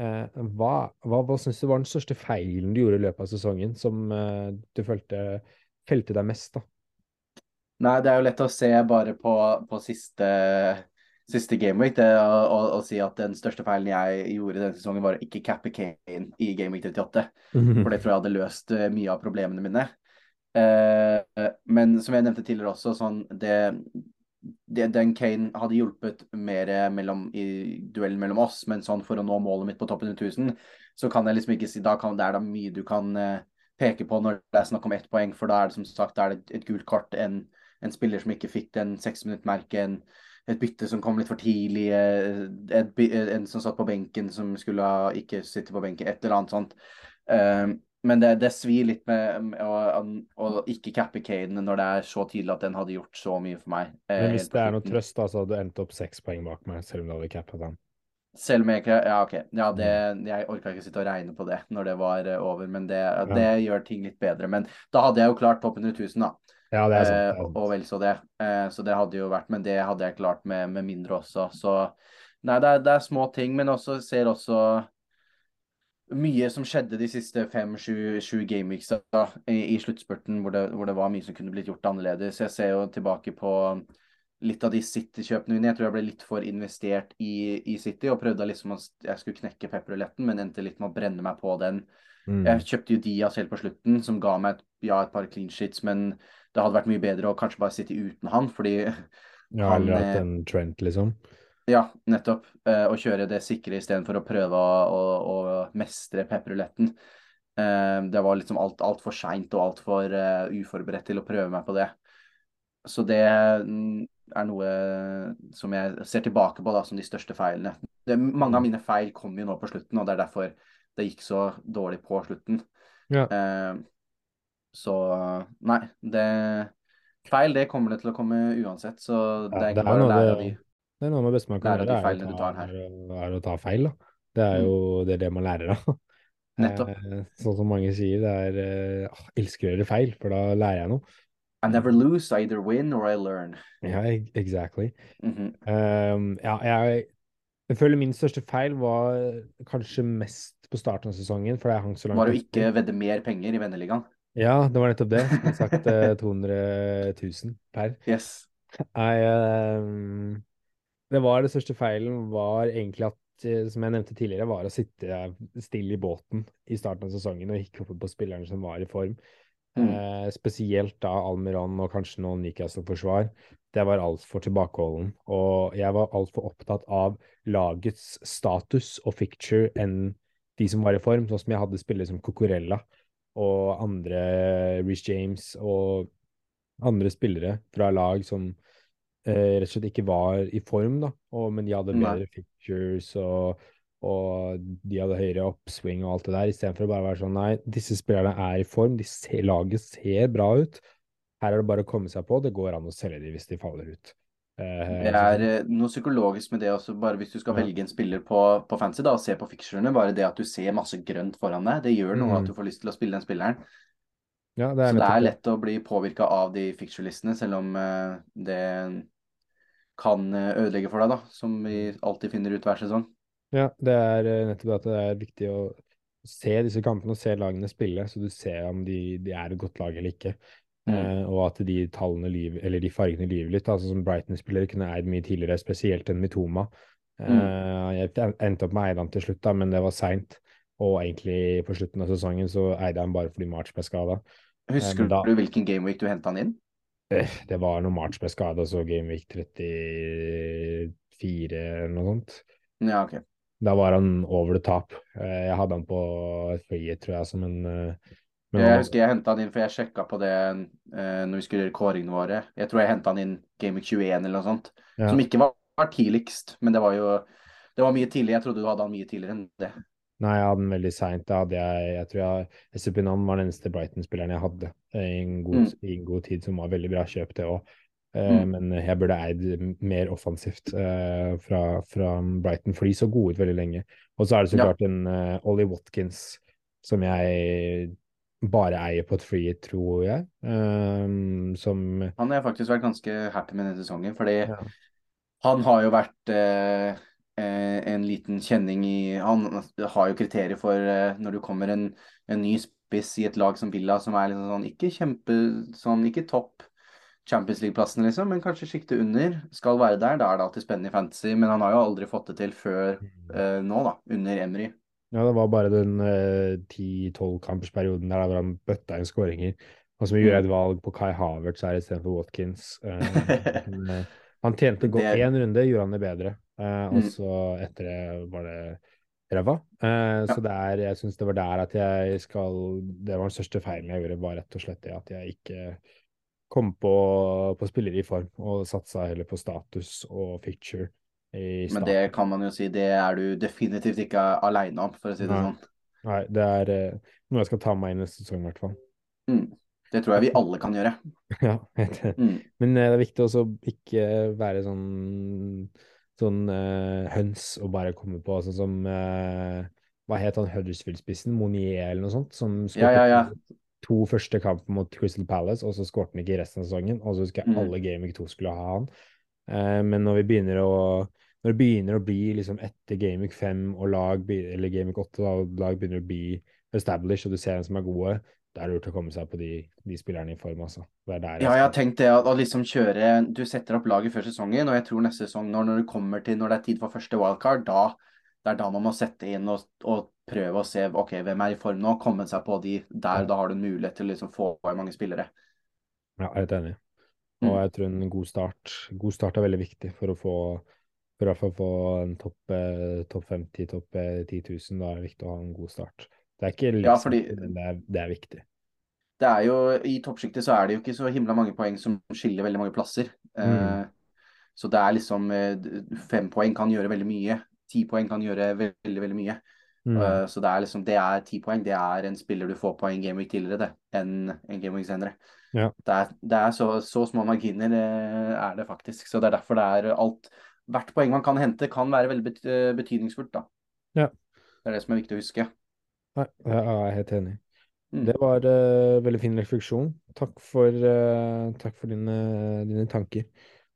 Hva hva, hva syns du var den største feilen du gjorde i løpet av sesongen, som du følte felte deg mest, da? Nei, det er jo lett å se bare på, på siste, siste gameweek det, og, og, si at den største feilen jeg gjorde denne sesongen, var å ikke cappe Kane i gameweek 38. For det tror jeg hadde løst eh, mye av problemene mine. Eh, men som jeg nevnte tidligere også, sånn det, det, den Kane hadde hjulpet mer mellom, i duellen mellom oss, men sånn for å nå målet mitt på toppen av 1000, så kan jeg liksom ikke si da kan, Det er da mye du kan uh, peke på når det er snakk om ett poeng, for da er det som sagt er det et gult kort, en, en spiller som ikke fikk den seksminuttmerken, et bytte som kom litt for tidlig, eh, et, en som satt på benken som skulle ha ikke sitte på benken, et eller annet sånt. Uh, men det, det, svir litt med, med å, å, ikke cappe Caden når det er så tidlig at den hadde gjort så mye for meg. Eh, men hvis det er noe trøst, da, så hadde du endt opp seks poeng bak meg, selv om du hadde cappet den? Selv om jeg ikke Ja, OK. Ja, det, mm. jeg orka ikke sitte og regne på det når det var over, men det, det, gjør ting litt bedre. Men da hadde jeg jo klart topp 100 000, da. Ja, det er sant. Det er sant. Uh, og vel så det. Uh, så det hadde jo vært Men det hadde jeg klart med, med mindre også. Så nei, det er, det er små ting, men også ser også mye som skjedde de siste fem-sju gameweeks i, i sluttspurten, hvor, hvor, det var mye som kunne blitt gjort annerledes. Jeg ser jo tilbake på litt av de City-kjøpene mine. Jeg tror jeg ble litt for investert i, i City og prøvde liksom at jeg skulle knekke pepperuletten, men endte litt med å brenne meg på den. Mm. Jeg kjøpte jo Diaz helt på slutten, som ga meg et, ja, et par clean sheets, men det hadde vært mye bedre å kanskje bare sitte uten han, fordi ja, han Eller at en Trent, liksom? Ja, nettopp. Uh, å kjøre det sikre istedenfor å prøve å, å, å mestre pepperuletten. Uh, det var liksom alt altfor seint og altfor uh, uforberedt til å prøve meg på det. Så det mm, er noe som jeg ser tilbake på da, som de største feilene. Det, mange av mm. mine feil kom jo nå på slutten, og det er derfor det gikk så dårlig på slutten. Ja. Uh, så nei, det Feil det kommer det til å komme uansett, så det er egentlig bare å lære av de. Det er noe med beste man kan gjøre, er, er, er, å ta feil. da. Det er mm. jo det, er det man lærer av. Nettopp. Eh, sånn som mange sier, det er eh, elsker å gjøre feil, for da lærer jeg noe. I never lose, I either win or I learn. Ja, exactly. Mm -hmm. um, ja, jeg, jeg, føler min største feil var kanskje mest på starten av sesongen, for jeg hang så langt Var å ikke vedde mer penger i venneligaen? Ja, det var nettopp det. Som sagt 200 000 per. Yes. Nei, um, det var det største feilen var egentlig at, eh, som jeg nevnte tidligere, var å sitte stille i båten i starten av sesongen og ikke hoppe på spillerne som var i form. Mm. Eh, spesielt da Almiron og kanskje noen Newcastle-forsvar. Det var altfor tilbakeholden. Og jeg var altfor opptatt av lagets status og ficture enn de som var i form, sånn som jeg hadde spillere som Cocorella og andre Rich James og andre spillere fra lag som eh, rett og slett ikke var i form, da. Og, men de hadde bedre nei. pictures og, og, de hadde høyere oppsving og alt det der, istedenfor å bare være sånn nei, disse spillerne er i form, de ser, laget ser bra ut. Her er det bare å komme seg på, det går an å selge dem hvis de faller ut. Eh, det er eh, noe psykologisk med det også, bare hvis du skal ja. velge en spiller på, på fancy da, og se på fixturene, bare det at du ser masse grønt foran deg, det gjør noe mm. at du får lyst til å spille den spilleren. Ja, det så det er lett å bli påvirka av de fixture-listene, selv om uh, det kan eh, ødelegge for deg, da, som vi alltid finner ut hver sesong. Ja, det er nettopp at det er viktig å se disse kampene og se lagene spille, så du ser om de, de er et godt lag eller ikke. Mm. Uh, og at de tallene liv, eller de fargene lyver litt. altså Som Brighton-spillere kunne eid mye tidligere, spesielt enn Mitoma. Mm. Jeg endte opp med å eie han til slutt, da, men det var seint. Og egentlig på slutten av sesongen så eide han bare fordi March ble skada. Husker da, du hvilken gameweek du henta han inn? Eh, det var når March ble skada, så gameweek 34 eller noe sånt. Ja, ok. Da var han over the top. Eh, jeg hadde han på frihet, tror jeg, som en eh, men jeg husker jeg henta han inn, for jeg sjekka på det når vi skulle gjøre kåringene våre. Jeg tror jeg henta han inn Gaming 21 eller noe sånt. Ja. Som ikke var, var tidligst, men det var jo det var mye tidligere. Jeg trodde du hadde han mye tidligere enn det. Nei, jeg hadde den veldig seint. Jeg Jeg tror jeg Estupinan var den eneste Brighton-spilleren jeg hadde i en, god, mm. i en, god, tid, som var veldig bra kjøp, det òg. Uh, eh, mm. Men jeg burde eid mer offensivt uh, fra, fra, Brighton, for de så gode ut veldig lenge. Og så er det så klart ja. en uh, Ollie Watkins som jeg bare eier på et free, tror jeg. Um, som Han har faktisk vært ganske happy med denne sesongen, fordi ja. han har jo vært Eh, en liten kjenning i Han har jo kriterier for eh, når du kommer en, en ny spiss i et lag som Villa, som er liksom sånn ikke kjempe sånn, ikke topp Champions League-plassen, liksom, men kanskje sjiktet under skal være der. Da er det alltid spennende i fantasy, men han har jo aldri fått det til før eh, nå, da, under Emry. Ja, det var bare den ti-tolv-kampersperioden der hvor han bøtta inn skåringer. Og som gjorde Mm. et valg på Kai Havertz her istedenfor Watkins. Eh, men, eh, han tjente godt Det- én runde, gjorde han det bedre. Eh, og Mm. så etter det var det ræva. Eh, Ja. Så det er, jeg syns det var der at jeg skal Det var den største feilen jeg gjorde, var rett og slett det at jeg ikke kom på, på spillere i form, og satsa heller på status og feature Men det kan man jo si, det er du definitivt ikke aleine om, for å si det Nei. sånn. Nei, det er eh, noe jeg skal ta med meg i neste sesong, i hvert fall. Mm. Det tror jeg vi alle kan gjøre. Ja. Mm. Men eh, det er viktig også å ikke være sånn sånn eh, høns og bare komme på sånn som eh, Hva het han Huddersfield-spissen? Monier eller noe sånt? Som Ja, ja, ja. to første kamper mot Crystal Palace, og så skårte han ikke i resten av sesongen. Og så husker jeg Mm. alle Game Week 2 skulle ha han. Eh, men når vi begynner å når det begynner å bli liksom etter Gamic 5 og lag, eller Gamic 8, da, og lag begynner å bli established, og du ser hvem som er gode, da er det lurt å komme seg på de, de spillerne i form, altså. Det er der Ja, jeg har tenkt det å liksom kjøre Du setter opp laget før sesongen, og jeg tror neste sesong, når, når du kommer til når det er tid for første wildcard, da det er da man må sette inn og, og prøve å se ok, hvem er i form nå, komme seg på de der. Da har du en mulighet til å liksom få mange spillere. Ja, jeg er helt enig. Mm. Og jeg tror en god start God start er veldig viktig for å få for i hvert fall få en topp eh, topp 50, topp eh, 10 000. Da er det viktig å ha en god start. Det er ikke Ja, liksom, fordi- det er, det er viktig. Det er jo, I toppsjiktet så er det jo ikke så himla mange poeng som skiller veldig mange plasser. Mm. Uh, så det er liksom eh, Fem poeng kan gjøre veldig mye. Ti poeng kan gjøre veldig, veldig mye. Mm. Uh, så det er liksom Det er ti poeng. Det er en spiller du får på en gameweek tidligere, det, enn en gameweek senere. Ja. Det er, det er så, så små marginer eh, er det faktisk. Så det er derfor det er alt Hvert poeng man kan hente, kan være veldig bet eh, betydningsfullt, da. Ja. Det er det som er viktig å huske. Nei, jeg er helt enig. Mm. Det var uh, veldig fin refleksjon. Takk for, uh, takk for dine, dine tanker.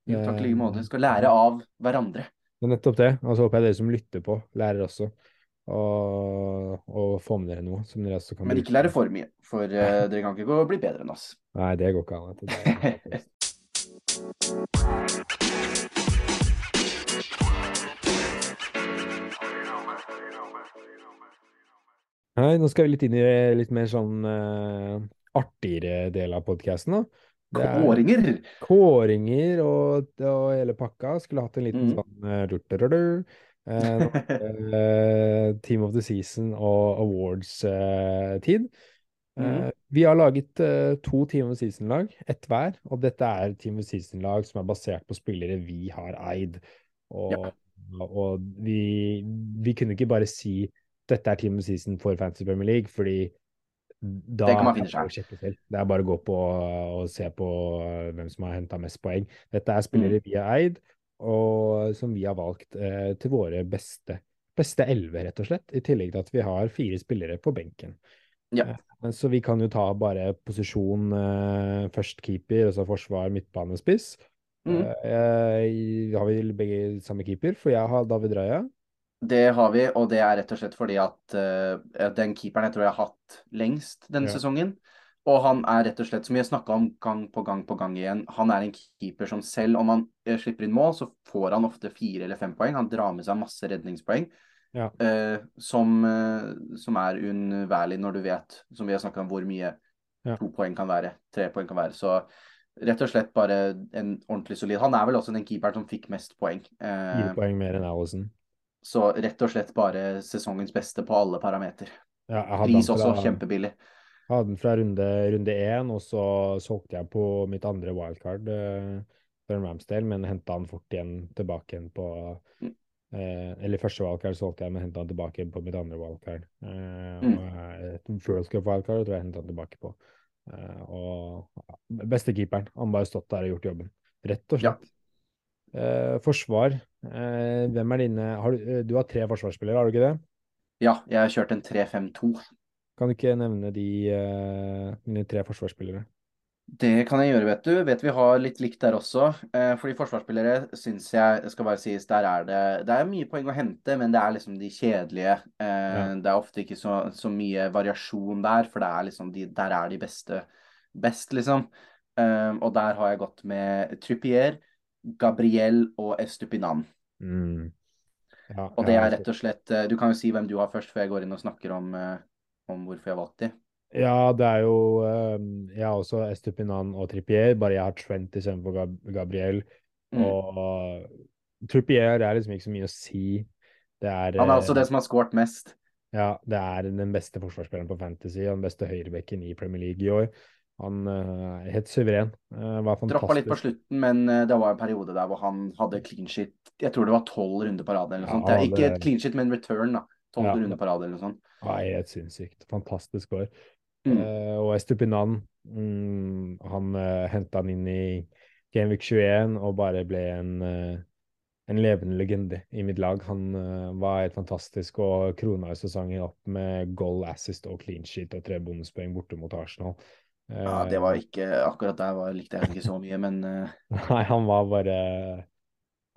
Jo, takk i like måte. Vi Skal lære av hverandre. Det er nettopp det. Og så håper jeg dere som lytter på, lærer også. Og, og får med dere noe som dere også kan Men ikke lære for mye, for uh, dere kan ikke gå og bli bedre enn oss. Nei, det går ikke an. Nei, nå skal vi litt inn i litt mer sånn uh, artigere del av podkasten, da. Er Kåringer! Kåringer og, og hele pakka. Skulle hatt en liten Mm. sånn uh. Eh, eh, Team of the Season og awards-tid. Mhm. vi har laget eh, to Team of the Season-lag, ett hver. Og dette er Team of the Season-lag som er basert på spillere vi har eid. Og, Ja. og vi, vi kunne ikke bare si dette er Team of Season for Fantasy Premier League, fordi da Det kan man finne er det er bare å gå på og se på eh, hvem som har henta mest poeng. Dette er spillere Mm. vi har eid, og som vi har valgt eh, til våre beste beste elleve, rett og slett. I tillegg til at vi har fire spillere på benken. Ja. Eh, Så vi kan jo ta bare posisjon eh, først keeper, og så forsvar, midtbane, spiss. Mm. Eh, har vi begge samme keeper? For jeg har David Raja. Det har vi, og det er rett og slett fordi at uh, den keeperen jeg tror jeg har hatt lengst denne Ja. sesongen. Og han er rett og slett, som vi har snakka om gang på gang på gang igjen, han er en keeper som selv om han eh, slipper inn mål, så får han ofte fire eller fem poeng. Han drar med seg masse redningspoeng. Ja. Uh, som, uh, som er unnværlig når du vet, som vi har snakka om, hvor mye Ja. to poeng kan være, tre poeng kan være. Så rett og slett bare en ordentlig solid Han er vel også den keeperen som fikk mest poeng. Eh, Fire poeng mer enn Alison. Så rett og slett bare sesongens beste på alle parameter. Ja, Pris han også fra- kjempebillig. Jeg hadde den fra runde, runde én, og så solgte jeg på mitt andre wildcard uh, for Ramsdale, men henta han fort igjen tilbake igjen på Mm. eh, Eller første wildcard solgte jeg, men henta han tilbake igjen på mitt andre wildcard. Uh, Mm. og et World Cup wildcard tror jeg henta han tilbake på. Og beste keeperen. Han bare stått der og gjort jobben. Rett og Ja. Eh, forsvar. Eh, hvem er dine har du, eh, du har tre forsvarsspillere, har du ikke det? Ja, jeg har kjørt en 3-5-2. Kan du ikke nevne de eh, dine tre forsvarsspillere? Det kan jeg gjøre, vet du. Vet vi har litt likt der også. Eh, fordi forsvarsspillere syns jeg skal bare sies, der er det Det er mye poeng å hente, men det er liksom de kjedelige. Eh, Ja. Det er ofte ikke så, så mye variasjon der, for det er liksom de, der er de beste best, liksom. Um, og der har jeg gått med Trippier, Gabriel og Estupinan. Mm. Ja, Og det er rett og slett eh, Du kan jo si hvem du har først, før jeg går inn og snakker om, eh, om hvorfor jeg valgte de. Ja, det er jo ehm, Jeg har også Estupinan og Trippier, bare jeg har Trent istedenfor Gab Gabriel. Mm. Og Trippier er liksom ikke så mye å si. Det er Han er også eh, det som har skåret mest. Ja, det er den beste forsvarsspilleren på Fantasy og den beste høyrebekken i Premier League i år. Han eh, er helt suveren. Uh, var Droppa litt på slutten, men eh, det var en periode der hvor han hadde clean shit. Jeg tror det var tolv runder på rad eller noe sånt. Ikke det- et clean shit, men return, da. Tolv Ja. runder på rad eller noe sånt. Nei, helt sinnssykt. Fantastisk år. Mm. Uh, og Estupinan, mm, han uh, henta han inn i Gameweek 21 og bare ble en, uh, en levende legende i mitt lag. Han uh, var helt fantastisk og krona i sesongen opp med goal assist og clean sheet og tre bonuspoeng borte mot Arsenal. Ja, det var ikke Akkurat der var, likte jeg ikke så mye, men eh, Nei, han var bare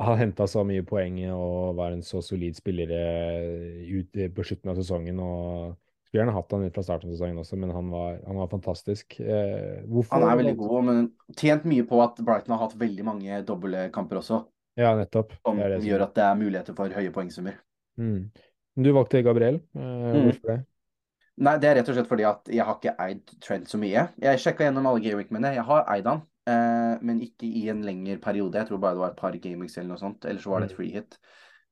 Han henta så mye poeng og var en så solid spiller eh, ut på slutten av sesongen. og Skulle gjerne hatt han ut fra starten av sesongen også, men han var, han var fantastisk. Eh, hvorfor han er veldig god. Men tjent mye på at Brighton har hatt veldig mange doble kamper også, Ja, nettopp. som Det det som- gjør at det er muligheter for høye poengsummer. Mm. Du valgte Gabriel. Eh, Mm. Hvorfor det? Nei, det er rett og slett fordi at jeg har ikke eid Trent så mye. Jeg sjekka gjennom alle gameweekmene. Jeg har eid han, eh, men ikke i en lengre periode. Jeg tror bare det var et par gameweeks eller noe sånt. Eller så var det et Mm. free hit.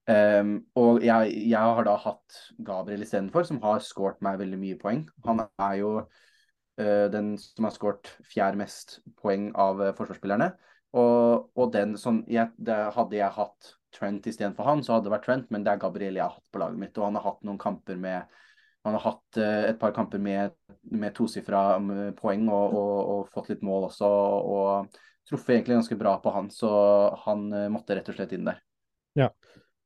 Um, og jeg, jeg har da hatt Gabriel istedenfor, som har scoret meg veldig mye poeng. Han er jo uh, den som har scoret fjerde mest poeng av uh, forsvarsspillerne. Og, og den som jeg, det, Hadde jeg hatt Trent istedenfor han, så hadde det vært Trent, men det er Gabriel jeg har hatt på laget mitt. Og han har hatt noen kamper med Han har hatt eh, et par kamper med, med tosifra um, poeng og, og, og fått litt mål også. Og truffet egentlig ganske bra på han, så han eh, måtte rett og slett inn der. Ja,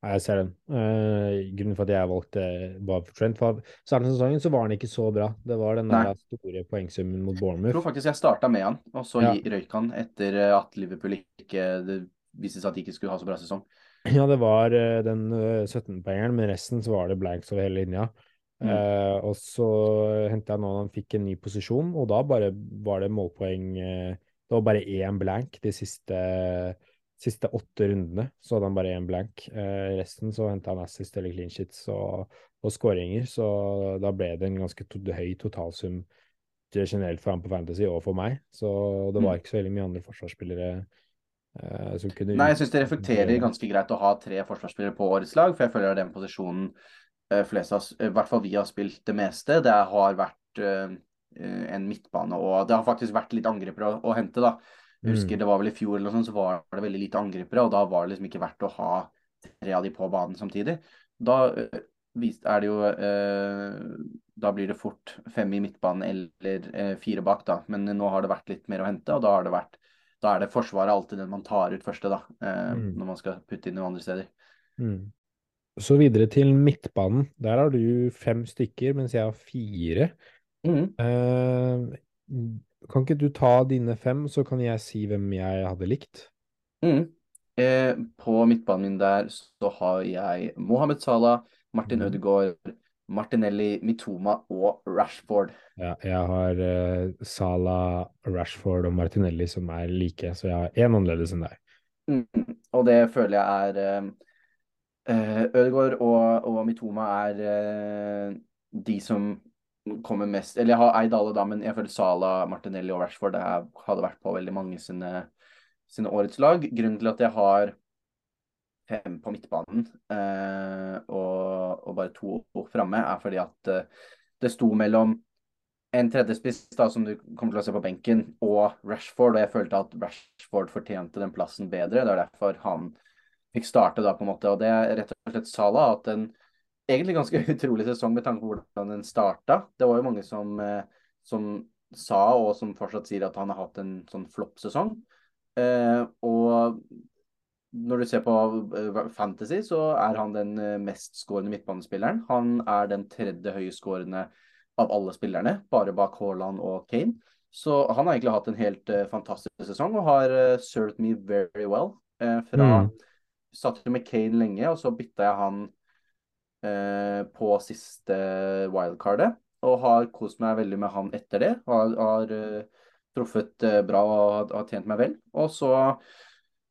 jeg ser den. Uh, grunnen for at jeg valgte bare for Trent For starten av sesongen så var han ikke så bra. Det var den der store poengsummen mot Bournemouth. Jeg tror faktisk jeg starta med han, og så Ja. røyk han etter at Liverpool ikke Det viste seg at de ikke skulle ha så bra sesong. Ja, det var den eh, 17-poengeren, men resten så var det blanks over hele linja. Mm. Eh, og så henta jeg nå han fikk en ny posisjon, og da bare var det målpoeng eh, Det var bare én blank de siste, siste åtte rundene. Så hadde han bare én blank. Eh, resten så henta han assist eller clean sheets og, og skåringer, så da ble det en ganske to høy totalsum generelt for han på Fantasy og for meg. Så det var Mm. ikke så veldig mye andre forsvarsspillere eh, Nei, jeg syns det reflekterer ganske greit å ha tre forsvarsspillere på årets lag, for jeg føler er den posisjonen eh, har, i hvert fall vi har spilt det meste. Det har vært eh, eh, en midtbane, og det har faktisk vært litt angripere å, å hente, da. Jeg husker Mm. det var vel i fjor eller noe sånt, så var det veldig lite angripere, og da var det liksom ikke verdt å ha tre av de på banen samtidig. Da uh, er det jo uh, Da blir det fort fem i midtbanen eller eh, fire bak, da. Men nå har det vært litt mer å hente, og da har det vært da er det Forsvaret alltid den man tar ut første, da. Eh, Mm. Når man skal putte inn noen andre steder. Mm. Så videre til midtbanen. Der har du fem stykker, mens jeg har fire. Eh, kan ikke du ta dine fem, så kan jeg si hvem jeg hadde likt? Mm. Eh, på midtbanen min der så har jeg Mohammed Salah, Martin mm. Ødegaard, Martinelli, Mitoma og Rashford. Ja, jeg har eh, Salah, Rashford og Martinelli som er like, så jeg har én annerledes enn deg. Mm. Og det føler jeg er eh, Ødegaard og, og Mitoma er eh, de som kommer mest Eller jeg har eid alle, da, men jeg føler Sala, Martinelli og Rashford er, hadde vært på veldig mange sine, sine årets lag. Grunnen til at jeg har fem på midtbanen eh, og, og bare to framme, er fordi at eh, det sto mellom en tredjespiss da, som du kommer til å se på benken, og Rashford. Og jeg følte at Rashford fortjente den plassen bedre. Det er derfor han fikk starte, da, på en måte. Og det er rett og slett Sala hatt en egentlig ganske utrolig sesong med tanke på hvordan den starta. Det var jo mange som, eh, som sa, og som fortsatt sier, at han har hatt en sånn flopp-sesong. Eh, og når du ser på eh, Fantasy, så er han den eh, mestskårende midtbanespilleren. Han er den tredje høyestskårende av alle spillerne, bare bak Haaland og Kane. Så han har egentlig hatt en helt uh, fantastisk sesong og har uh, served me very well. uh, fra Mm. Satt jo med Kane lenge, og så bytta jeg han eh, på siste wildcardet. Og har kost meg veldig med han etter det. Har, har eh, truffet eh, bra og har, har tjent meg vel. Og så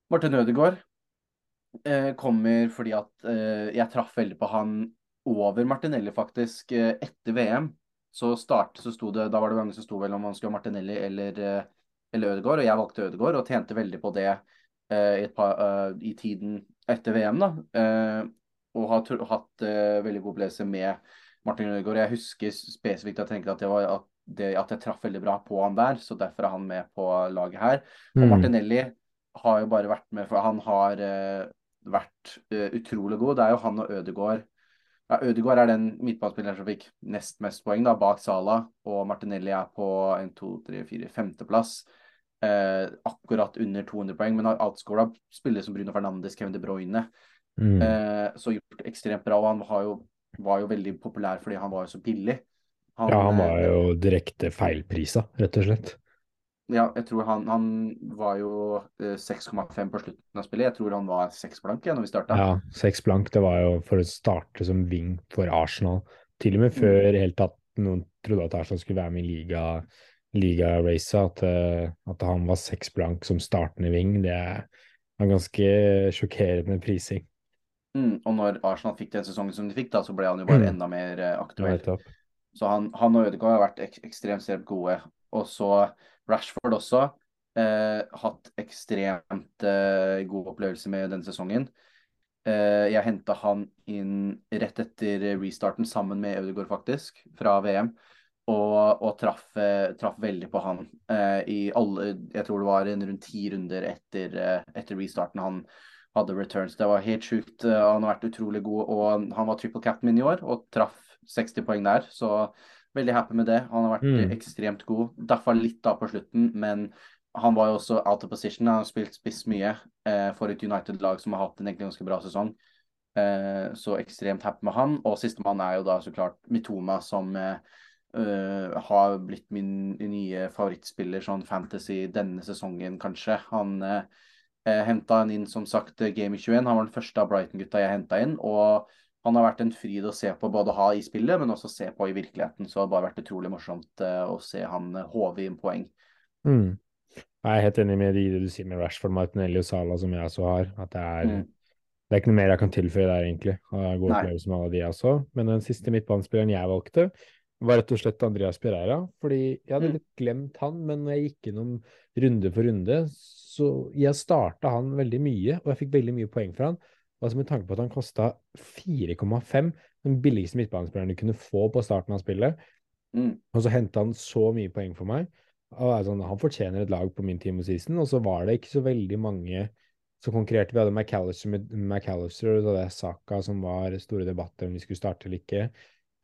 Martin Ødegaard eh, kommer fordi at jeg traff veldig på han over Martinelli, faktisk, etter VM. Så start, så sto det, Da var det mange som sto vel om man skulle ha Martinelli eller, eller Ødegaard, og jeg valgte Ødegaard og tjente veldig på det par, i tiden etter VM. da, Og har hatt veldig god opplevelse med Martin Ødegaard. Jeg husker spesifikt jeg tenkte at, det var, at, det, at jeg traff veldig bra på han der, så derfor er han med på laget her. Og mm. Martinelli har jo bare vært med, for han har uh, vært uh, utrolig god. Det er jo han og Ødegaard ja, Ødegaard er den midtbanespilleren som fikk nest mest poeng, da, bak Sala. Og Martinelli er på en, to, tre, fire, femteplass. Eh, akkurat under 200 poeng, men har outscora spillere som Bruno Fernandes, Kevin De Bruyne. Mm. Eh, så gjort ekstremt bra. Og han jo, var jo veldig populær fordi han var jo så billig. Han, ja, han var eh, jo direkte feilprisa, rett og slett. Ja, jeg tror han, han var jo 6,5 eh, på slutten av spillet. Jeg tror han var 6 blank ja, når vi starta. Ja, 6 blank. Det var jo for å starte som wing for Arsenal. Til og med før mm. helt tatt noen trodde at Arsenal skulle være med i liga, ligaracet. At, eh, at han var 6 blank som startende wing, det er ganske sjokkerende prising. Mm, og når Arsenal fikk den sesongen som de fikk, da, så ble han jo bare mm. enda mer uh, aktuell. Så han, han og Ødegaard har vært ek ekstremt gode. Og så Rashford også. Eh, hatt ekstremt eh, god opplevelse med denne sesongen. Eh, jeg henta han inn rett etter restarten sammen med Ødegaard, faktisk, fra VM. Og, og traff, eh, traff, veldig på han eh, i alle Jeg tror det var rundt ti runder etter, eh, etter, restarten han hadde returns. Det var helt sjukt. han har vært utrolig god, og han var triple captain i år og traff 60 poeng der. Så Veldig happy med det. Han har vært mm. ekstremt god. Daffa litt da på slutten, men han var jo også out of position. Han har spilt spiss mye eh, for et United-lag som har hatt en egentlig ganske bra sesong. Eh, så ekstremt happy med han. Og sistemann er jo da så klart Mitoma, som eh, har blitt min nye favorittspiller sånn fantasy denne sesongen, kanskje. Han uh, henta han inn, som sagt, Game 21. Han var den første av Brighton-gutta jeg henta inn. og han har vært en fryd å se på, både å ha i spillet, men også se på i virkeligheten. Så det har bare vært utrolig morsomt uh, å se han uh, håve inn poeng. Mm. Jeg er helt enig med det du sier med Rashford, Martinelli og Sala, som jeg også har. At det er, mm. det er ikke noe mer jeg kan tilføye der, egentlig. Jeg opplevelse med alle de også. Men den siste midtbanespilleren jeg valgte, var rett og slett Andreas Pereira. Fordi jeg hadde mm. litt glemt han, men når jeg gikk gjennom runde for runde, så jeg starta han veldig mye, og jeg fikk veldig mye poeng for han. Altså Med tanke på at han kosta 4,5, den billigste midtbanespilleren du kunne få på starten av spillet, mm. og så henta han så mye poeng for meg. og altså, Han fortjener et lag på min team season, og så var det ikke så veldig mange som konkurrerte. Vi hadde McAllister, McAllister og så hadde Saka, som var store debatter om vi skulle starte eller ikke.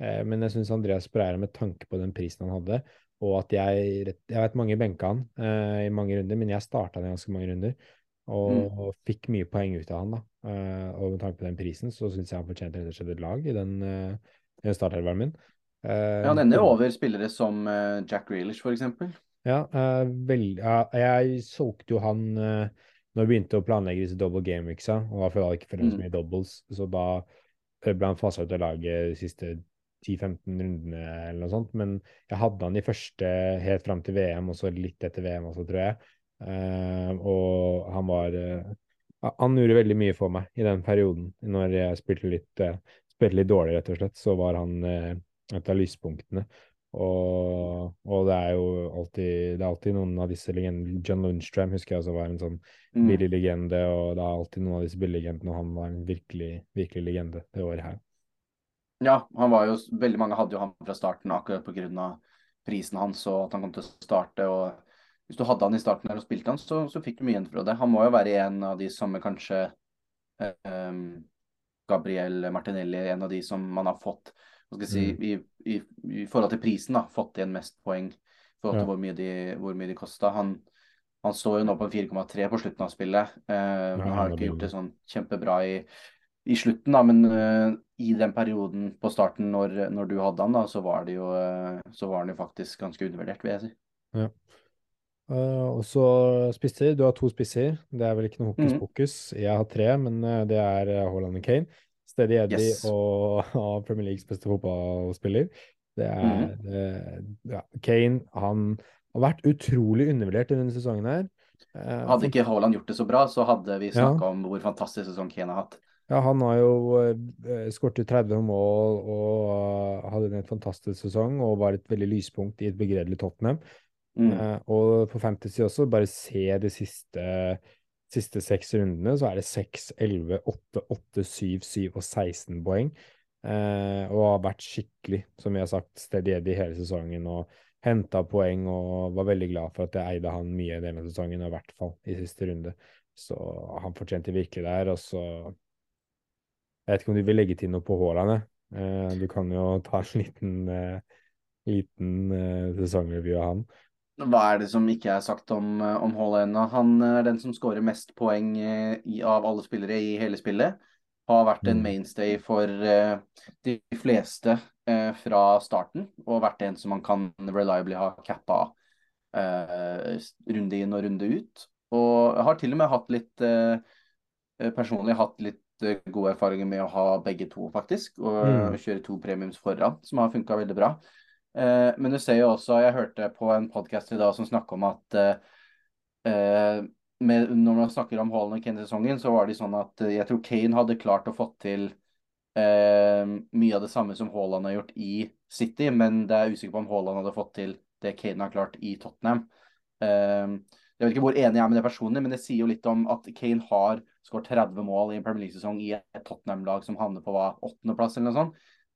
Eh, men jeg syns Andreas Breira, med tanke på den prisen han hadde, og at jeg Jeg vet mange benka han uh, i mange runder, men jeg starta han i ganske mange runder. Og, mm. fikk mye poeng ut av han. da. Uh, og med tanke på den prisen, så syns jeg han fortjente rett og slett et lag i den, uh, den startelveren min. Uh, ja, han ender over spillere som Jack Grealish, f.eks. Ja, vel, jeg solgte jo han når vi begynte å planlegge disse double game weeksa, og da følte jeg ikke for så mm. mye doubles, så da ble han fasa ut av laget de siste 10-15 rundene eller noe sånt. Men jeg hadde han i første helt fram til VM, og så litt etter VM også, tror jeg. Uh, og han var uh, Han gjorde veldig mye for meg i den perioden. Når jeg spilte litt, uh, spilte litt dårlig, rett og slett, så var han et av lyspunktene. Og, og, det er jo alltid, det er alltid noen av disse legendene John Lundstrøm husker jeg også var en sånn mm. billig legende, og det er alltid noen av disse billiglegendene, og han var en virkelig, virkelig legende det året her. Ja, han var jo Veldig mange hadde jo han fra starten akkurat pga. prisen hans og at han kom til å starte. og hvis du hadde han i starten der og spilte han, så, så fikk du mye igjen for det. Han må jo være en av de som kanskje um, Gabriel Martinelli, en av de som man har fått si, mm. i, i, i, forhold til prisen, da, fått igjen mest poeng i forhold til ja. hvor mye de, hvor mye de kosta. Han, han, står jo nå på 4,3 på slutten av spillet. Uh, ja, han har ikke gjort det sånn kjempebra i, i slutten, da, men uh, i den perioden på starten når, når du hadde han, da, så var det jo, uh, så var han jo faktisk ganske undervurdert, vil jeg si. Ja. Uh, og så spisser. Du har to spisser. Det er vel ikke noe hokus mm. pokus. Mm. Jeg har tre, men det er Haaland og Kane. Steady Eddie yes. og, og Premier Leagues beste fotballspiller. Det er mm. ja, Kane, han har vært utrolig undervurdert i denne sesongen her. Hadde ikke Haaland gjort det så bra, så hadde vi Ja. om hvor fantastisk sesong Kane har hatt. Ja, han har jo uh, skåret 30 mål og eh, hadde en fantastisk sesong og var et veldig lyspunkt i et begredelig Tottenham. Mm. Eh, og på Fantasy også, bare se de siste, siste seks rundene, så er det 6, 11, 8, 8, 7, 7 og 16 poeng. Eh, og har vært skikkelig, som vi har sagt, stedig i hele sesongen og henta poeng og var veldig glad for at jeg eide han mye denne sesongen, og i hvert fall i siste runde. Så han fortjente virkelig der. Og så Jeg vet ikke om du vil legge til noe på Haaland? Eh, du kan jo ta en liten, eh, liten eh, sesongreview av han. Hva er det som ikke er sagt om, om Haaland? Han er den som skårer mest poeng i, av alle spillere i hele spillet. Har vært en Mm. mainstay for de fleste eh, fra starten, og vært en som man kan reliably ha cappa eh, runde inn og runde ut. Og har til og med hatt litt eh, personlig hatt litt gode erfaringer med å ha begge to, faktisk. Og Mm. kjøre to premiums foran, som har funka veldig bra. Eh, men du ser jo også, jeg hørte på en podkast i dag som snakka om at eh, eh, med, når man snakker om Haaland og Kane-sesongen, så var det sånn at eh, jeg tror Kane hadde klart å få til eh, mye av det samme som Haaland har gjort i City, men det er usikker på om Haaland hadde fått til det Kane har klart i Tottenham. Eh, jeg vet ikke hvor enig jeg er med det personlig, men det sier jo litt om at Kane har skåret 30 mål i en Premier League-sesong i et Tottenham-lag som havner på hva, åttendeplass eller noe sånt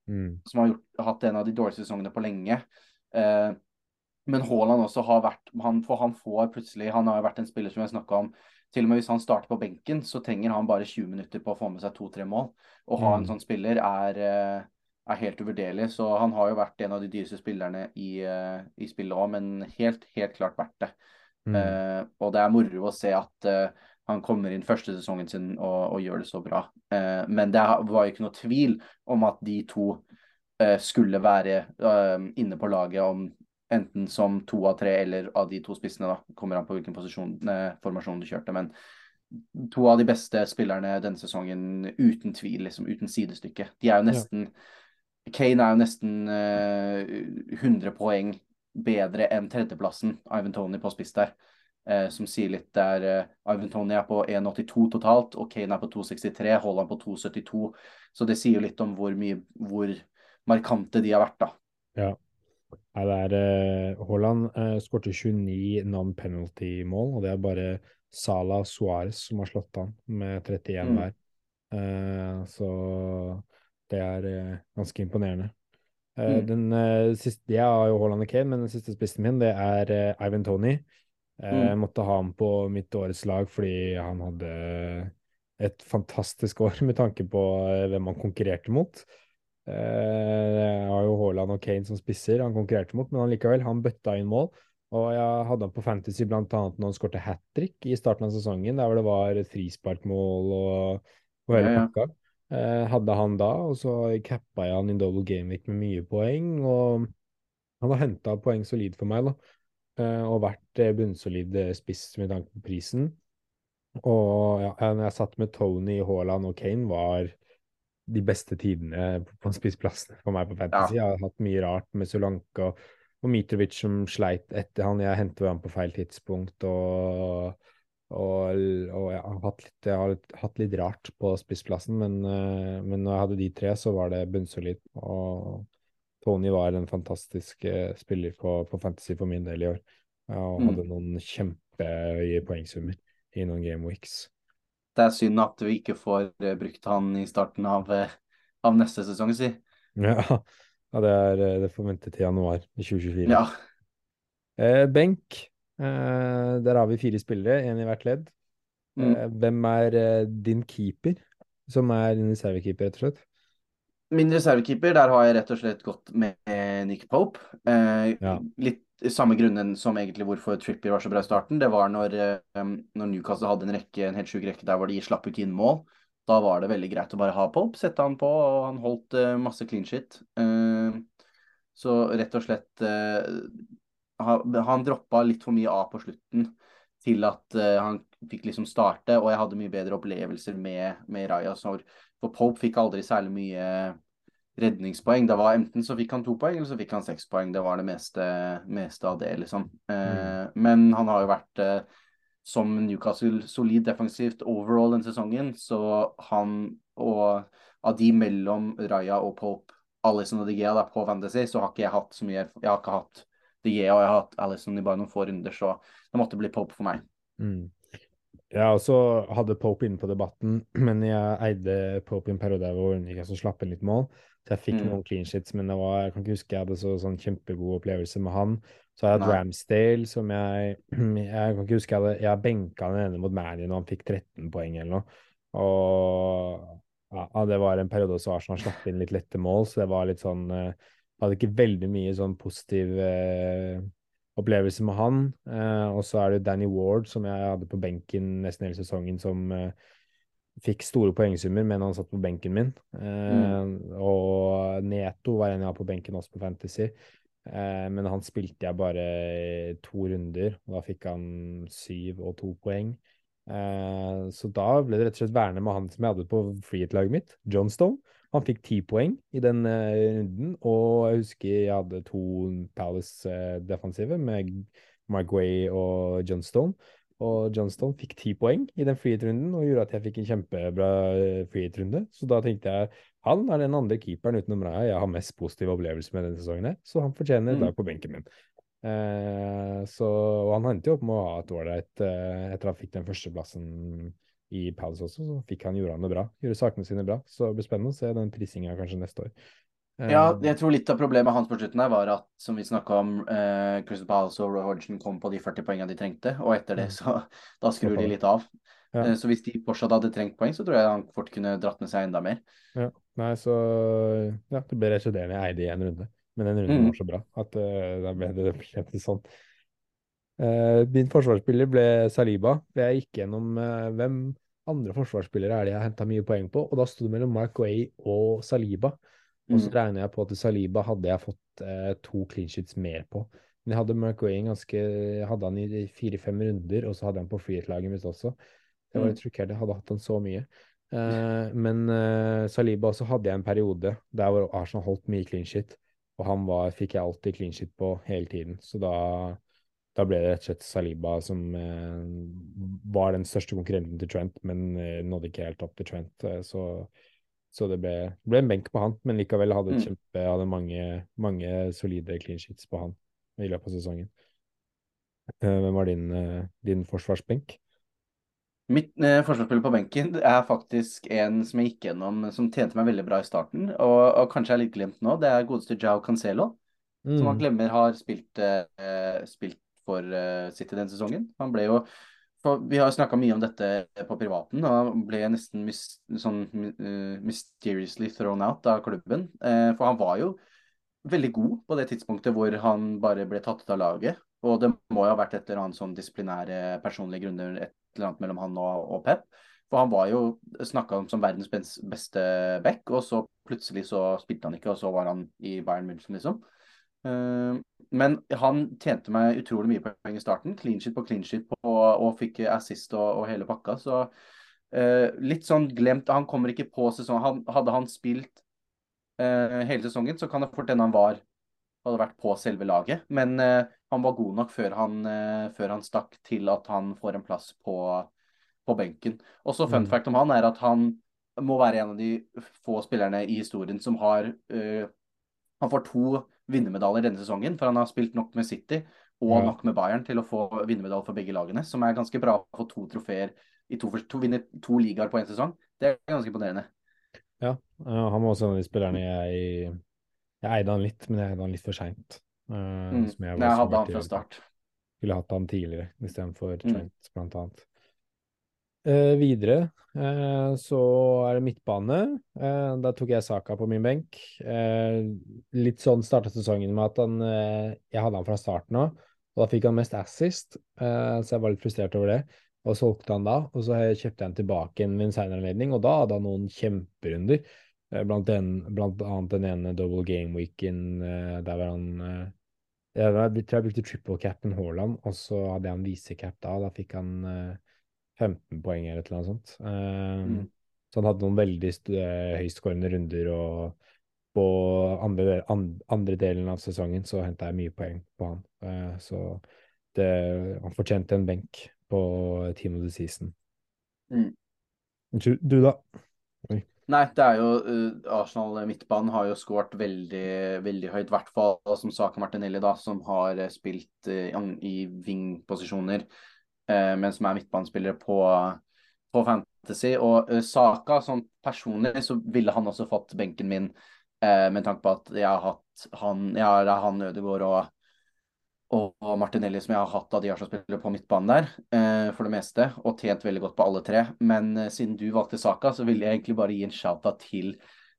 Mm. som har gjort, hatt en av de dårligste sesongene på lenge. Eh, men Haaland også har vært han, For han får plutselig Han har jo vært en spiller som vi har snakka om. Til og med hvis han starter på benken, så trenger han bare 20 minutter på å få med seg to-tre mål. Å ha en Mm. sånn spiller er, eh, er helt uvurderlig. Så han har jo vært en av de dyreste spillerne i, eh, i spillet òg, men helt, helt klart verdt det. Mm. Eh, og det er moro å se at uh, han kommer inn første sesongen sin og, og gjør det så bra. Uh, men det var jo ikke noe tvil om at de to skulle være inne på laget om enten som to av tre eller av de to spissene, da. Kommer an på hvilken posisjon, formasjon du kjørte. Men to av de beste spillerne denne sesongen, uten tvil, liksom, uten sidestykke. De er jo nesten Kane er jo nesten eh, 100 poeng bedre enn tredjeplassen Ivan Tony på spiss der. Eh, som sier litt der eh, Ivan Tony er på 1,82 totalt, og Kane er på 2,63. Haaland på 2,72. Så det sier jo litt om hvor mye hvor markante de har vært, da. Ja. Nei, det er eh, Haaland eh, skårte 29 non-penalty-mål, og det er bare Salah og Suárez som har slått han med 31 Mm. hver. Eh, så det er eh, ganske imponerende. Eh, Mm. Den eh, siste, Jeg har jo Haaland og Kane, men den siste spissen min det er eh, Ivan Tony. Mm. Jeg måtte ha ham på mitt årets lag fordi han hadde et fantastisk år med tanke på hvem han konkurrerte mot. Jeg har jo Haaland og Kane som spisser han konkurrerte mot, men han likevel, han bøtta inn mål. Og jeg hadde han på Fantasy annet når han skårte hat trick i starten av sesongen, der hvor det var frisparkmål og, og hele Ja, ja. Eh, hadde han da, og så cappa jeg han i double game week med mye poeng, og han har henta poeng solid for meg, da. Eh, og vært eh, bunnsolid spiss med tanke på prisen. Og ja, når jeg satt med Tony, Haaland og Kane, var de beste tidene på, spissplassene for meg på Fantasy. Jeg har hatt mye rart med Solanka og, Mitrovic som sleit etter han. Jeg hentet ham på feil tidspunkt, og, og, og jeg, har litt, jeg har hatt litt rart på spissplassen, men, eh, men når jeg hadde de tre, så var det bunnsolid. Og Tony var en fantastisk eh, spiller på, på Fantasy for min del i år, og Mm. hadde noen kjempehøye poengsummer i noen game weeks. Det er synd at vi ikke får eh, brukt han i starten av, av neste sesong, si. Ja, ja det er det får vente til januar i 2024. Ja. Eh, benk. Eh, der har vi fire spillere, én i hvert ledd. Mm. Eh, hvem er eh, din keeper, som er din reservekeeper, rett og slett? Min reservekeeper, der har jeg rett og slett gått med Nick Pope. Ja. Litt samme grunnen som egentlig hvorfor Trippier var så bra i starten. Det var når, når Newcastle hadde en rekke, en helt sjuk rekke der hvor de slapp ikke inn mål. Da var det veldig greit å bare ha Pope, sette han på, og han holdt masse clean shit. Så rett og slett han, han droppa litt for mye av på slutten til at uh, han fikk liksom starte, og jeg hadde mye bedre opplevelser med, med Raja. Så, for Pope fikk aldri særlig mye redningspoeng. Det var Enten så fikk han to poeng, eller så fikk han seks poeng. Det var det meste, meste av det, liksom. Eh, Men han har jo vært uh, som Newcastle solid defensivt overall den sesongen, så han og av de mellom Raja og Pope, Alison og Digea på Fantasy, så har ikke jeg hatt så mye Jeg har ikke hatt De Gea og jeg har hatt Alison i bare noen få runder, så det måtte bli Pope for meg. Mm. Jeg også hadde Pope inne på debatten, men jeg eide Pope i en periode hvor Newcastle slapp inn litt mål. Så jeg fikk Mm. noen clean shits, men det var, jeg kan ikke huske jeg hadde så sånn kjempegod opplevelse med han. Så har jeg hatt Ramsdale, som jeg Jeg kan ikke huske jeg hadde Jeg benka den ene mot Manny når han fikk 13 poeng eller noe. Og ja, ja, det var en periode også Arsenal slapp inn litt lette mål, så det var litt sånn eh, Hadde ikke veldig mye sånn positiv eh, opplevelse med han. Eh, og så er det Danny Ward, som jeg hadde på benken nesten hele sesongen, som eh, fikk store poengsummer, men han satt på benken min. Eh, Og Neto var en jeg har på benken også på Fantasy. Eh, men han spilte jeg bare to runder, og da fikk han syv og to poeng. Eh, så da ble det rett og slett værende med han som jeg hadde på freehit-laget mitt, John Stone. Han fikk ti poeng i den eh, runden, og jeg husker jeg hadde to Palace-defensive med Mark Way og John Stone. Og John Stone fikk ti poeng i den freehit-runden og gjorde at jeg fikk en kjempebra eh, freehit-runde. Så da tenkte jeg han er den andre keeperen utenom Raja jeg har mest positive opplevelser med denne sesongen, her, så han fortjener et Mm. lag på benken min. Eh, så, og han endte jo opp med å ha et ålreit eh, Etter at han fikk den førsteplassen i Palace også, så fikk han gjorde han det bra. Gjorde sakene sine bra. Så det blir spennende å se den prisinga kanskje neste år. Eh, Ja, jeg tror litt av problemet hans på slutten her var at, som vi snakka om, eh, Crystal Palace og Roy Hodgson kom på de 40 poengene de trengte, og etter det så da skrur de litt av. Ja. Eh, så hvis de fortsatt hadde trengt poeng, så tror jeg han fort kunne dratt med seg enda mer. Ja, nei, så ja, det ble rett og slett det vi eide i en runde. Men den runden mm. var så bra at uh, da ble det, det ble sånn. Eh, min forsvarsspiller ble Saliba. Jeg gikk gjennom eh, hvem andre forsvarsspillere er det jeg henta mye poeng på, og da sto det mellom Mark Way og Saliba. Og så Mm. regner jeg på at Saliba hadde jeg fått eh, to clean sheets mer på. Men jeg hadde Mark Way ganske hadde han i fire-fem runder, og så hadde han på freehit-laget mitt også. Det var Mm. litt sjokkert. Jeg hadde hatt han så mye. Eh, men eh, Saliba også hadde jeg en periode der hvor Arsenal holdt mye clean sheet, og han var, fikk jeg alltid clean sheet på hele tiden. Så da, da ble det rett og slett Saliba som eh, var den største konkurrenten til Trent, men eh, nådde ikke helt opp til Trent. eh, så så det ble, ble en benk på han, men likevel hadde, Mm. kjempe, hadde mange, mange solide clean sheets på han i løpet av sesongen. Eh, Hvem var din, din forsvarsbenk? Mitt eh, forsvarsspiller på benken er faktisk en som jeg gikk gjennom, som tjente meg veldig bra i starten, og, og kanskje er litt glemt nå. Det er godeste Jao Cancelo, som man Mm. glemmer har spilt, eh, spilt for eh, City den sesongen. Han ble jo Vi har snakka mye om dette på privaten, og ble nesten mis, sånn uh, mysteriously thrown out av klubben. Uh, for han var jo veldig god på det tidspunktet hvor han bare ble tatt ut av laget. Og det må jo ha vært et eller annet sånn disiplinære personlige grunner et eller annet mellom han og, og Pep. For han var jo snakka om som verdens beste back, og så plutselig så spilte han ikke, og så var han i Bayern München, liksom. Eh, men han tjente meg utrolig mye poeng i starten. Clean shit på clean shit på, og fikk assist og, og hele pakka. Så eh, litt sånn glemt. Han kommer ikke på sesongen. Han, hadde han spilt eh, hele sesongen, så kan det fort hende han var hadde vært på selve laget. Men uh, han var god nok før han, uh, før han stakk til at han får en plass på, på benken. Også fun Mm. fact om han er at han må være en av de få spillerne i historien som har uh, Han får to vinnermedaljer denne sesongen, for han har spilt nok med City og Ja. nok med Bayern til å få vinnermedalje for begge lagene, som er ganske bra å få to trofeer i to, to, vinne to ligaer på én sesong. Det er ganske imponerende. Ja, eh, han var også en av de spillerne jeg Jeg eide han litt, men jeg eide han litt for seint. Mm. Som jeg Jeg var så hadde han fra start. Skulle hatt han tidligere istedenfor Mm. Trent, blant annet. Eh, videre eh, så er det midtbane. Eh, da tok jeg Saka på min benk. Litt sånn starta sesongen med at han Jeg hadde han fra starten av, og da fikk han mest assist, så jeg var litt frustrert over det. Og solgte han da, og så kjøpte jeg han tilbake ved en senere anledning, og da hadde han noen kjemperunder. Blant, en, blant annet den ene double game weeken der var han jeg tror jeg brukte triple cap Haaland, og så hadde jeg en visecap da. Da fikk han 15 poeng eller et eller annet sånt. Eh, Mm. Så han hadde noen veldig eh, runder og på andre, del- an- andre delen av sesongen så henta jeg mye poeng på han. Uh, så det, han fortjente en benk på Team of the Season. Mm. Du, du da? Nei, det er jo uh, Arsenal midtbanen har jo skåret veldig, veldig høyt. I hvert fall som Saka Martinelli, da, som har spilt uh, i wing-posisjoner, uh, men som er midtbanespillere på, på Fantasy. Og uh, Saka, sånn personlig, så ville han også fått benken min, uh, med tanke på at jeg har hatt han, har, det er han Ødegaard og og Martinelli som jeg har hatt av de Arsenal-spillere på midtbanen der, eh, for det meste, og tjent veldig godt på alle tre. Men eh, siden du valgte Saka, så ville jeg egentlig bare gi en shout-out til,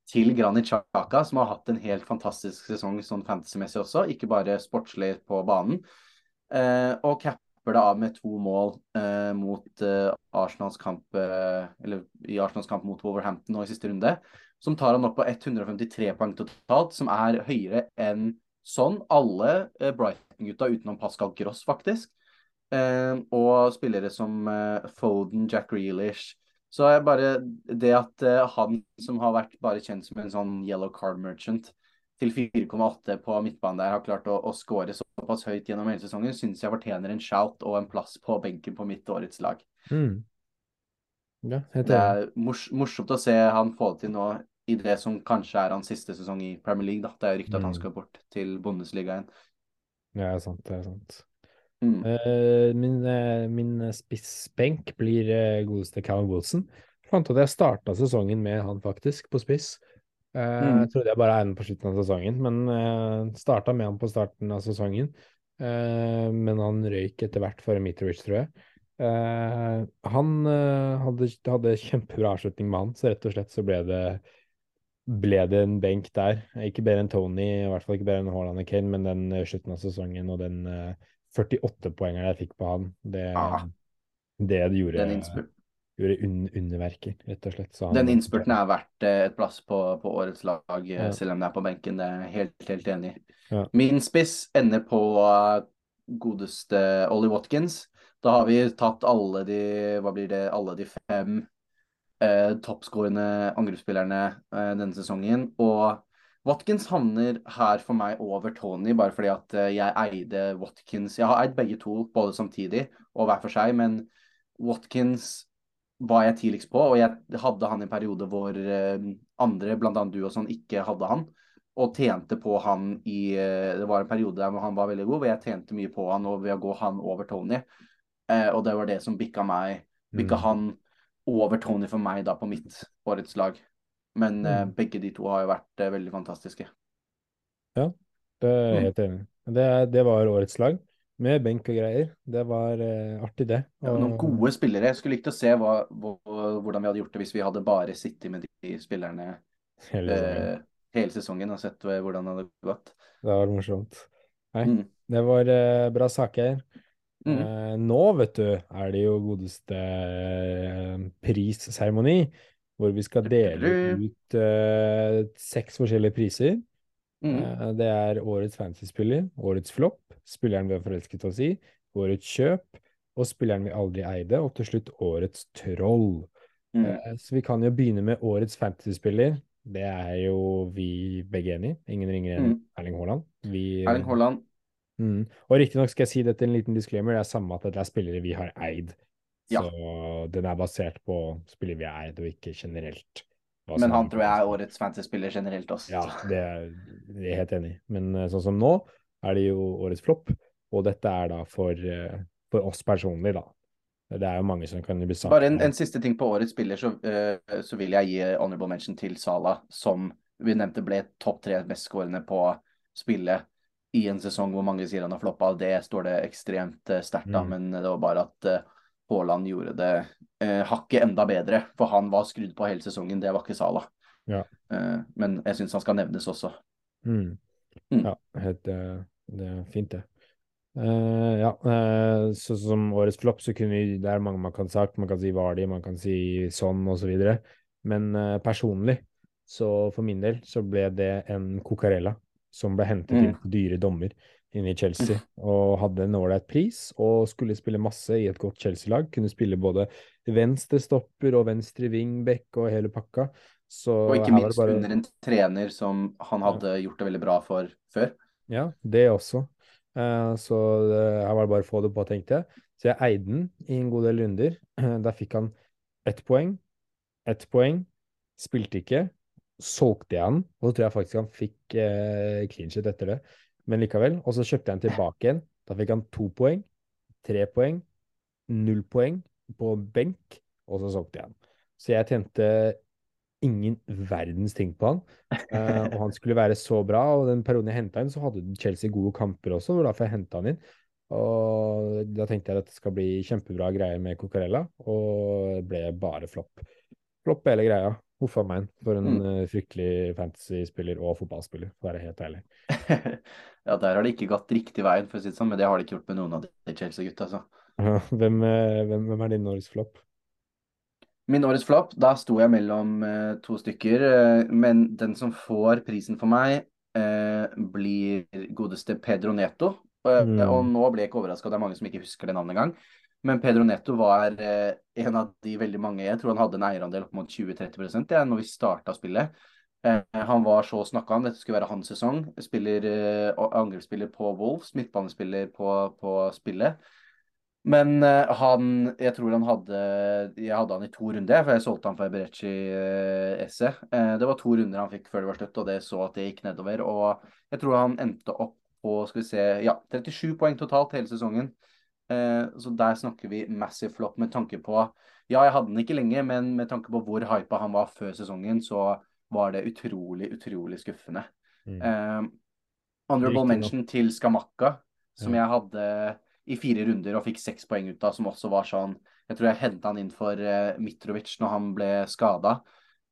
til Granit Xhaka, som har hatt en helt fantastisk sesong sånn fantasy-messig også, ikke bare sportslig på banen. Eh, og capper det av med to mål eh, mot eh, Arsenals kamp, eh, eller i Arsenals kamp mot Wolverhampton nå i siste runde, som tar han opp på 153 poeng totalt, som er høyere enn sånn alle eh, Brighton-gutta utenom Pascal Gross, faktisk. Eh, og spillere som eh, Foden, Jack Grealish. Så er bare det at han som har vært bare kjent som en sånn yellow card merchant til 4,8 på midtbanen der, har klart å, å score såpass høyt gjennom hele sesongen, syns jeg fortjener en shout og en plass på benken på mitt årets lag. Mm. Ja, Det er mors morsomt å se han få det til nå i det som kanskje er hans siste sesong i Premier League. da. Det er jo rykte at han Mm. skal bort til Bundesligaen. Ja, det er sant. Det er sant. Mm. Eh, min, eh, min spissbenk blir eh, godeste Callum Wilson. Fant at jeg starta sesongen med han faktisk, på spiss. Eh, Mm. Jeg trodde jeg bare eide den på slutten av sesongen, men uh, starta med han på starten av sesongen. Eh, men han røyk etter hvert for Mitrovic, tror jeg. Eh, han eh, hadde, hadde kjempebra avslutning med han, så rett og slett så ble det ble det en benk der. Ikke bedre enn Tony, i hvert fall ikke bedre enn Haaland og Kane, men den eh, slutten av sesongen og den eh, 48-poengeren jeg fikk på han, det, ah, det gjorde, Den, gjorde un underverker, rett og slett. Så han- den innspurten er verdt eh, et plass på, på årets lag, eh, Ja. selv om det er på benken. Det er jeg helt, helt enig i. Ja. Min spiss ender på eh, godeste Ollie Watkins. Da har vi tatt alle de Hva blir det? Alle de fem eh, toppskårende angrepsspillerne eh, denne sesongen. Og Watkins havner her for meg over Tony, bare fordi at jeg eide Watkins. Jeg har eid begge to både samtidig og hver for seg, men Watkins var jeg tidligst på, og jeg hadde han i en periode hvor eh, andre, bl.a. du og sånn, ikke hadde han. Og tjente på han i eh, Det var en periode der han var veldig god, hvor jeg tjente mye på han og ved å gå han over Tony. Eh, og det var det som bikka meg Bikka Mm. han over Tony for meg da på mitt årets lag. Men Mm. begge de to har jo vært veldig fantastiske. Det er jeg Mm. helt enig. i. Det, det var årets lag, med benk og greier. Det var uh, artig, det. Ja, noen gode spillere. Jeg skulle likt å se hva, hva, hvordan vi hadde gjort det hvis vi hadde bare sittet med de spillerne hele sesongen. eh, hele sesongen og sett eh, hvordan det hadde gått. Det var morsomt. Nei, Mm. det var uh, bra saker. Mm. Eh, nå, vet du, er det jo godeste eh, prisseremoni, hvor vi skal dele ut eh, seks forskjellige priser. Mm. Eh, det er årets fantasy-spiller, årets flopp, spilleren vi har forelsket oss i, årets kjøp, og spilleren vi aldri eide, og til slutt årets troll. Mm. Eh, Så vi kan jo begynne med årets fantasy-spiller. Det er jo vi begge enig i. Ingen ringer enn Mm. Erling Haaland. Vi, Erling Haaland. Mm. Og riktignok skal jeg si dette en liten disclaimer, det er samme at dette er spillere vi har eid. Ja. Så den er basert på spillere vi har eid, og ikke generelt. Men han tror jeg er årets fantasy-spiller generelt også. Ja, det er det jeg helt enig i. Men eh, sånn som nå, er det jo årets flopp, og dette er da for, eh, for oss personlig, da. Det er jo mange som kan bli sagt Bare en, en siste ting på årets spiller, så, uh, så vil jeg gi honorable mention til Sala, som vi nevnte ble topp tre mestskårende på spillet i en sesong hvor mange sier han har floppa. Det står det ekstremt uh, sterkt av, Mm. men det var bare at eh, Haaland gjorde det hakket enda bedre, for han var skrudd på hele sesongen. Det var ikke Sala. Ja. Eh, men jeg syns han skal nevnes også. Mm. Mm. Ja, helt, eh, det er fint, det. Uh, ja, uh, så som årets flopp, så kunne vi Det er mange man kan sagt. Man kan si Vardi, man kan si sånn, og så. Men uh, personlig, så for min del, så ble det en Cocarella som ble hentet Mm. inn på dyre dommer inne i Chelsea, og hadde en ålreit pris, og skulle spille masse i et godt Chelsea-lag. Kunne spille både venstre stopper og venstre wingback og hele pakka. Så Og ikke minst bare under en trener som han hadde gjort det veldig bra for før. Ja, det også. Eh, så jeg her var det bare å få det på, tenkte jeg. Så jeg eide den i en god del runder. Der fikk han ett poeng, ett poeng, spilte ikke. Solgte jeg den, og så tror jeg faktisk han fikk eh, clean shit etter det. Men likevel. Og så kjøpte jeg den tilbake igjen. Da fikk han to poeng, tre poeng, null poeng på benk, og så solgte jeg den. Så jeg tjente ingen verdens ting på han. Uh, og han skulle være så bra, og den perioden jeg henta inn, så hadde Chelsea gode kamper også, og derfor jeg henta han inn. Og da tenkte jeg at det skal bli kjempebra greier med Cocarella, og det ble bare flopp. Flopp hele greia. Huff a meg. For en Mm. eh, fryktelig fantasy-spiller og fotballspiller, for å være helt ærlig. ja, der har det ikke gått riktig veien, for å si det sånn, men det har det ikke gjort med noen av de Chelsea-gutta. Altså. Hvem, eh, hvem, hvem er din årets flopp? Min årets flopp, da sto jeg mellom eh, to stykker, eh, men den som får prisen for meg, eh, blir godeste Pedro Neto. Eh, Mm. Og nå ble jeg ikke overraska, det er mange som ikke husker det navnet engang. Men Pedro Neto var eh, en av de veldig mange Jeg tror han hadde en eierandel opp mot 20-30 ja, når vi starta spillet. Eh, han var så snakka om, dette skulle være hans sesong. Spiller, angrepsspiller på Wolves, midtbanespiller på, på spillet. Men eh, han Jeg tror han hadde Jeg hadde han i to runder, for jeg solgte han for Eberechi Esse. Eh, det var to runder han fikk før det var slutt, og det så at det gikk nedover. Og jeg tror han endte opp på skal vi se, ja, 37 poeng totalt hele sesongen. Eh, så der snakker vi massive flop med tanke på Ja, jeg hadde den ikke lenge, men med tanke på hvor hypa han var før sesongen, så var det utrolig, utrolig skuffende. Mm. Eh, honorable mention til Skamakka, som Ja. jeg hadde i fire runder og fikk seks poeng ut av, som også var sånn Jeg tror jeg henta han inn for eh, Mitrovic når han ble skada.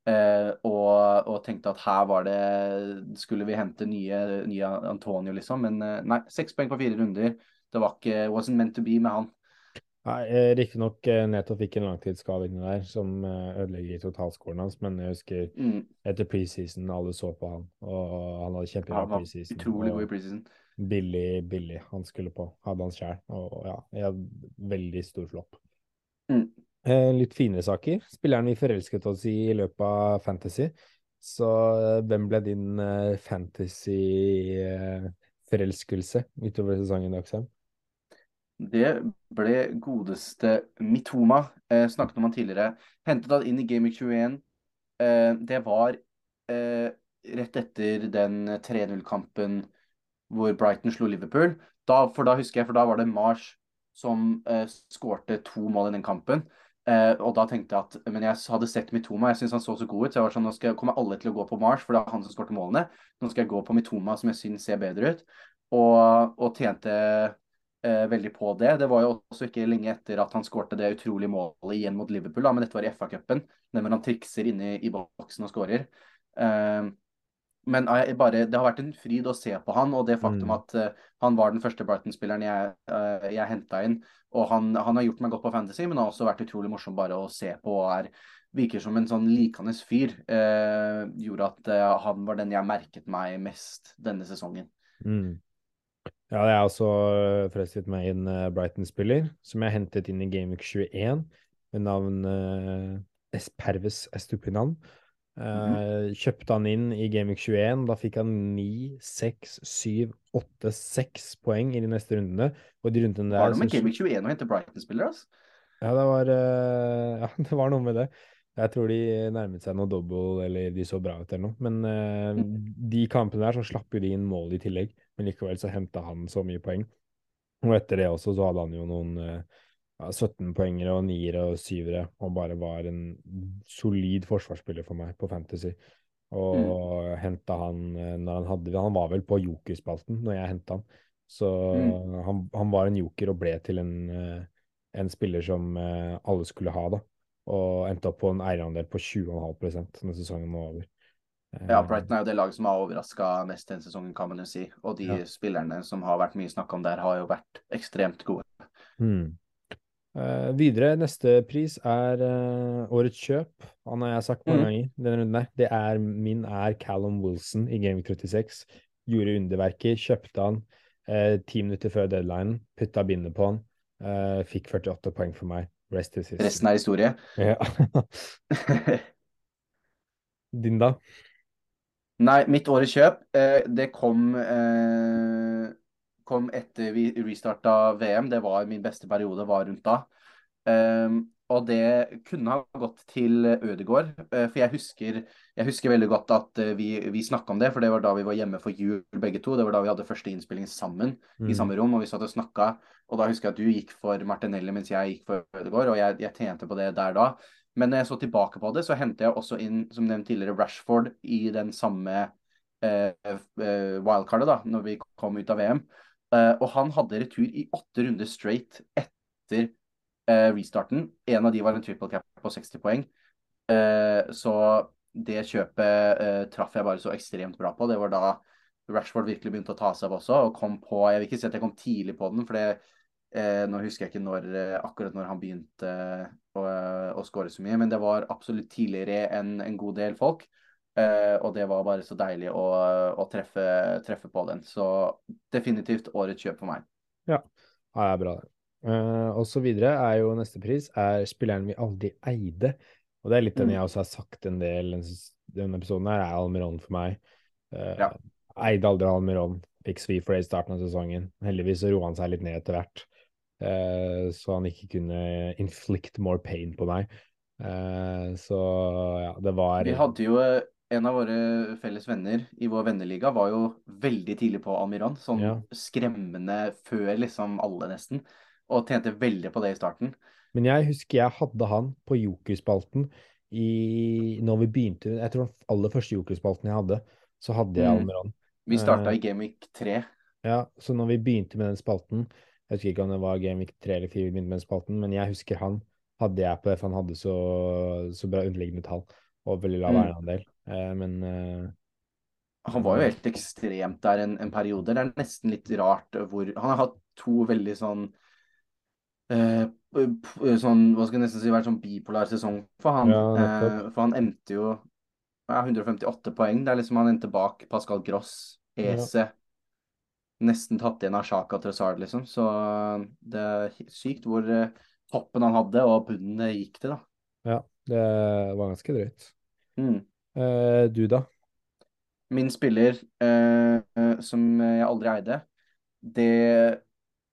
Eh, og, og tenkte at her var det Skulle vi hente nye, nye Antonio, liksom. Men eh, nei, seks poeng på fire runder. Det var ikke Wasn't meant to be med han. Nei, Riktignok Neto fikk en langtidsskade inni der som ødelegger ødelegger totalskolen hans, men jeg husker Mm, etter preseason alle så på han, og han hadde kjempebra var preseason. utrolig god i og preseason. Billig, billig han skulle på. Hadde han sjæl. Og ja, jeg veldig stor flopp. Mm. Eh, litt finere saker. Spilleren vi forelsket oss i i løpet av Fantasy. Så eh, hvem ble din eh, fantasy-forelskelse utover sesongen, Dagsheim? Det ble godeste Mitoma. Eh, snakket om han tidligere. Hentet han inn i Game 21. Eh, det var eh, rett etter den 3-0-kampen hvor Brighton slo Liverpool. Da, for da husker jeg, for da var det Mars som eh, skårte to mål i den kampen. Eh, og da tenkte jeg at Men jeg hadde sett Mitoma, jeg syntes han så så god ut. Så jeg var sånn, nå skal, kommer alle til å gå på Mars, for det er han som skårte målene. Nå skal jeg gå på Mitoma, som jeg syns ser bedre ut. Og, og tjente eh, veldig på det. Det var jo også ikke lenge etter at han skårte det utrolige målet igjen mot Liverpool, da, men dette var i FA-cupen, hvor han trikser inne i boksen og skårer. Eh, men jeg bare, det har vært en fryd å se på han, og det faktum Mm. at uh, han var den første Brighton-spilleren jeg, uh, jeg henta inn. Og han, han har gjort meg godt på Fantasy, men har også vært utrolig morsom bare å se på. og er, Virker som en sånn likende fyr. Uh, gjorde at uh, han var den jeg merket meg mest denne sesongen. Mm. Ja, jeg har også frestet meg inn en Brighton-spiller som jeg hentet inn i Gameweek 21 med navn Esperves Estupinan. Uh, Kjøpte han inn i Gameweek 21. Da fikk han 9, 6, 7, 8, 6 poeng i de neste rundene. Og de rundene der Var det med Game Week 21 å hente Brighton-spillere? altså? Ja, det var, øh, ja, det var noe med det. Jeg tror de nærmet seg noe double, eller de så bra ut eller noe. Men uh, de kampene der så slapp jo de inn mål i tillegg. Men likevel så henta han så mye poeng. Og etter det også så hadde han jo noen øh, ja, 17-poengere og 9-ere og 7-ere, og bare var en solid forsvarsspiller for meg på Fantasy. Og henta han øh, når han hadde Han var vel på jokerspalten når jeg henta han. Så Mm. han, han var en joker og ble til en øh, en spiller som eh, alle skulle ha, da. Og endte opp på en eierandel på 20,5 når sesongen var over. Eh, Ja, Brighton er jo det laget som har overraska mest denne sesongen, kan man jo si. Og de Ja. spillerne som har vært mye snakk om der, har jo vært ekstremt gode. hmm. Eh, videre, neste pris er uh, årets kjøp. Han har jeg sagt mange Mm. ganger denne runden her. Det er, min er Callum Wilson i Game 36. Gjorde underverker, kjøpte han eh, ti minutter før deadline, putta bindet på han. fikk 48 poeng for meg. Rest is history. Resten er historie. Ja. Din, da? Nei, mitt årets kjøp, det kom eh, kom etter vi restarta VM. Det var min beste periode, var rundt da. Um, og det kunne ha gått til Ødegård. Uh, for jeg husker, jeg husker, veldig godt at uh, vi, vi snakka om det, for det var da vi var hjemme for jul begge to. Det var da vi hadde første innspilling sammen mm. i samme rom, og vi satt og snakka. Og da husker jeg at du gikk for Martinelli mens jeg gikk for Ødegård, og jeg, jeg tjente på det der da. Men når jeg så tilbake på det, så henter jeg også inn, som nevnt tidligere, Rashford i den samme uh, wildcardet, da, når vi kom ut av VM. Og han hadde retur i åtte runder straight etter eh, restarten. En av de var en triple cap på 60 poeng. Eh, så det kjøpet eh, traff jeg bare så ekstremt bra på. Det var da Rashford virkelig begynte å ta seg opp også, og kom på Jeg vil ikke si at jeg kom tidlig på den, for det, eh, nå husker jeg ikke når, eh, akkurat når han begynte eh, å, å skåre så mye, men det var absolutt tidligere enn en god del folk. Og det var bare så deilig å, å treffe, treffe, på den. Så definitivt årets kjøp for meg. Ja, ja det er bra, det. Uh, og så videre er jo neste pris er spilleren vi aldri eide. Og det er litt den mm. jeg også har sagt en del denne episoden her, er Almiron for meg. Uh, ja. Eide aldri Almiron. Fikk svi for det i starten av sesongen. Heldigvis så roa han seg litt ned etter hvert, uh, så han ikke kunne inflict more pain på meg. så ja, det var Vi hadde jo en av våre felles venner i vår venneliga var jo veldig tidlig på Almiron. Sånn ja. skremmende før liksom alle, nesten og tjente veldig på det i starten. Men jeg husker jeg hadde han på Jokerspalten i når vi begynte Jeg tror den aller første Jokerspalten jeg hadde, så hadde jeg mm. Vi starta i Gameweek 3. Ja, så når vi begynte med den spalten Jeg husker ikke om det var Gameweek 3 eller 4 vi begynte med den spalten, men jeg husker han hadde jeg på det, for han hadde så, så bra underliggende tall og veldig lav mm. eierandel. Eh, men eh, han var jo helt ekstremt der en, en, periode. Det er nesten litt rart hvor Han har hatt to veldig sånn Eh, sånn, hva skal jeg nesten si, vært sånn bipolar sesong for han. Ja, eh, for han endte jo ja, 158 poeng. Det er liksom Han endte bak Pascal Gross, Ese. Ja. Nesten tatt igjen av Shaka Trossard, liksom. Så det er sykt hvor toppen han hadde, og bunnen gikk til, da. Ja, det var ganske drøyt. Mm. Uh, du, da? Min spiller, uh, som jeg aldri eide, det